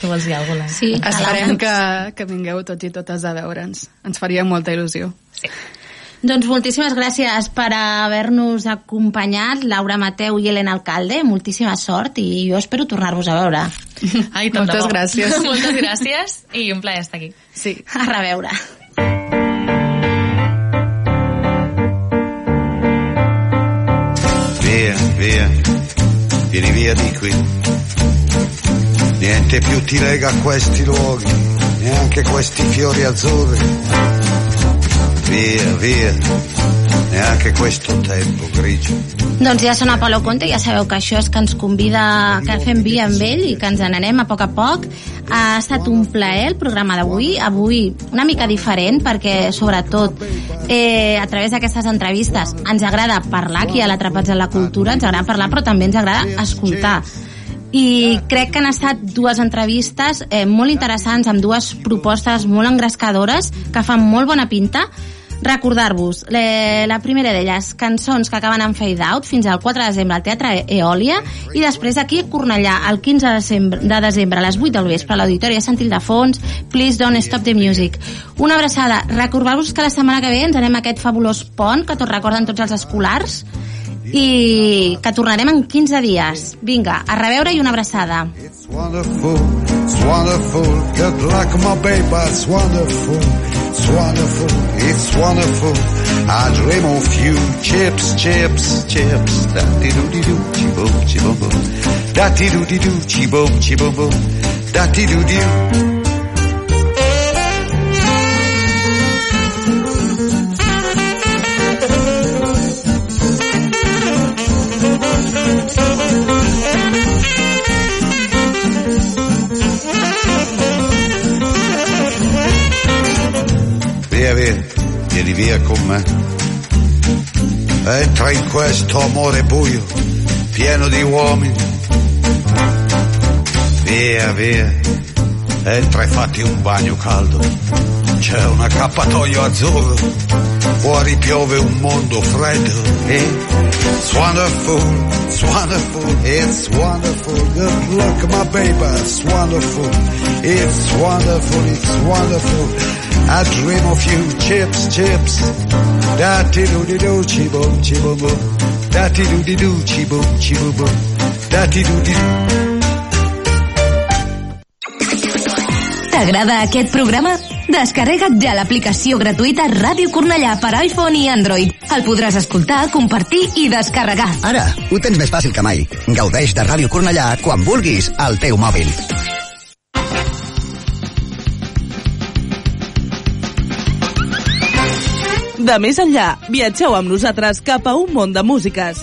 Speaker 12: Tu vols dir alguna cosa?
Speaker 7: Sí,
Speaker 13: Esperem que, que vingueu tots i totes a veure'ns. Ens faria molta il·lusió.
Speaker 12: Sí.
Speaker 7: Doncs moltíssimes gràcies per haver-nos acompanyat, Laura Mateu i Helena Alcalde. Moltíssima sort i jo espero tornar-vos a veure.
Speaker 12: Ai, tant de
Speaker 13: Moltes
Speaker 12: bo.
Speaker 13: gràcies.
Speaker 12: Moltes gràcies i un plaer estar aquí.
Speaker 13: Sí.
Speaker 7: A reveure.
Speaker 14: Via, via, vieni via di qui. Niente più ti lega a questi luoghi, neanche questi fiori azzurri. Via, via, neanche questo tempo grigio.
Speaker 7: Doncs ja sona Palo Conte, ja sabeu que això és que ens convida que fem via amb ell i que ens n'anem a poc a poc. Ha estat un plaer el programa d'avui, avui una mica diferent perquè sobretot eh, a través d'aquestes entrevistes ens agrada parlar aquí a l'Atrapats en la Cultura, ens agrada parlar però també ens agrada escoltar i crec que han estat dues entrevistes eh, molt interessants amb dues propostes molt engrescadores que fan molt bona pinta. Recordar-vos, le- la primera d'elles cançons que acaben en fade out fins al 4 de desembre al Teatre Eòlia i després aquí a Cornellà el 15 de desembre, de desembre a les 8 del vespre a l'Auditori Sant Ildefons Please Don't Stop the Music. Una abraçada, recordar-vos que la setmana que ve ens anem a aquest fabulós pont que tots recorden tots els escolars i que tornarem en 15 dies vinga, a reveure i una abraçada
Speaker 14: It's wonderful, it's wonderful. Good luck, my baby, it's wonderful. It's wonderful, it's wonderful. I dream of you. Chips, chips, chips. Da di do di do, chi boom, via con me. Entra in questo amore buio, pieno di uomini. Via, via, entra e fatti un bagno caldo. C'è un accappatoio azzurro, fuori piove un mondo freddo. E it's wonderful, it's wonderful, it's wonderful. Good luck, my baby, it's wonderful. It's wonderful, it's wonderful. I dream of you, chips, chips. Da ti do di do, chi boom, chi boom boom. Da ti do di do, chi boom, chi boom boom. Da ti do di do.
Speaker 15: T'agrada aquest programa? Descarrega't ja l'aplicació gratuïta Ràdio Cornellà per iPhone i Android. El podràs escoltar, compartir i descarregar.
Speaker 16: Ara, ho tens més fàcil que mai. Gaudeix de Ràdio Cornellà quan vulguis al teu mòbil.
Speaker 17: De més enllà, viatgeu amb nosaltres cap a un món de músiques.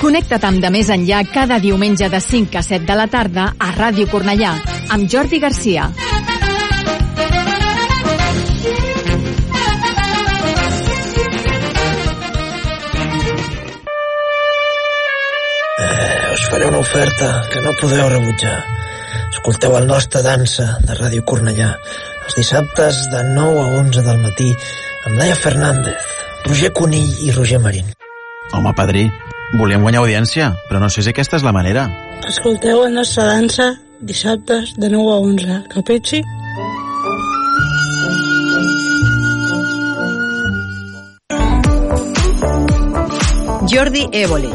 Speaker 18: Connecta't amb De Més Enllà cada diumenge de 5 a 7 de la tarda a Ràdio Cornellà, amb Jordi Garcia.
Speaker 19: Faré una oferta que no podeu rebutjar. Escolteu el nostre dansa de Ràdio Cornellà els dissabtes de 9 a 11 del matí amb Laia Fernández, Roger Conill i Roger Marín.
Speaker 20: Home, padrí, volíem guanyar audiència, però no sé si aquesta és la manera.
Speaker 21: Escolteu la nostra dansa dissabtes de 9 a 11. Capitxi?
Speaker 22: Jordi Évole,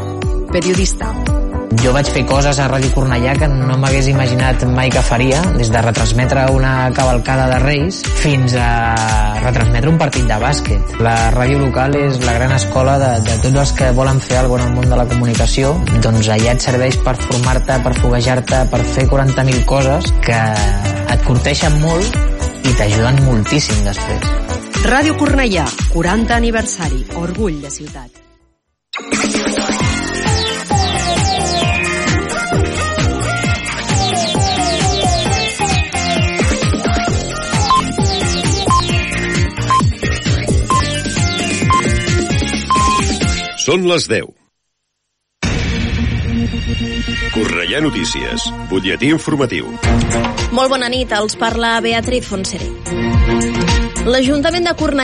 Speaker 22: periodista.
Speaker 23: Jo vaig fer coses a Ràdio Cornellà que no m'hagués imaginat mai que faria, des de retransmetre una cavalcada de Reis fins a retransmetre un partit de bàsquet. La ràdio local és la gran escola de, de tots els que volen fer alguna en el món de la comunicació. Doncs allà et serveix per formar-te, per foguejar-te, per fer 40.000 coses que et curteixen molt i t'ajuden moltíssim després.
Speaker 22: Ràdio Cornellà, 40 aniversari, orgull de ciutat.
Speaker 1: Són les 10. Correia Notícies, butlletí informatiu.
Speaker 24: Molt bona nit, els parla Beatriz Fonseré. L'Ajuntament de Cornellà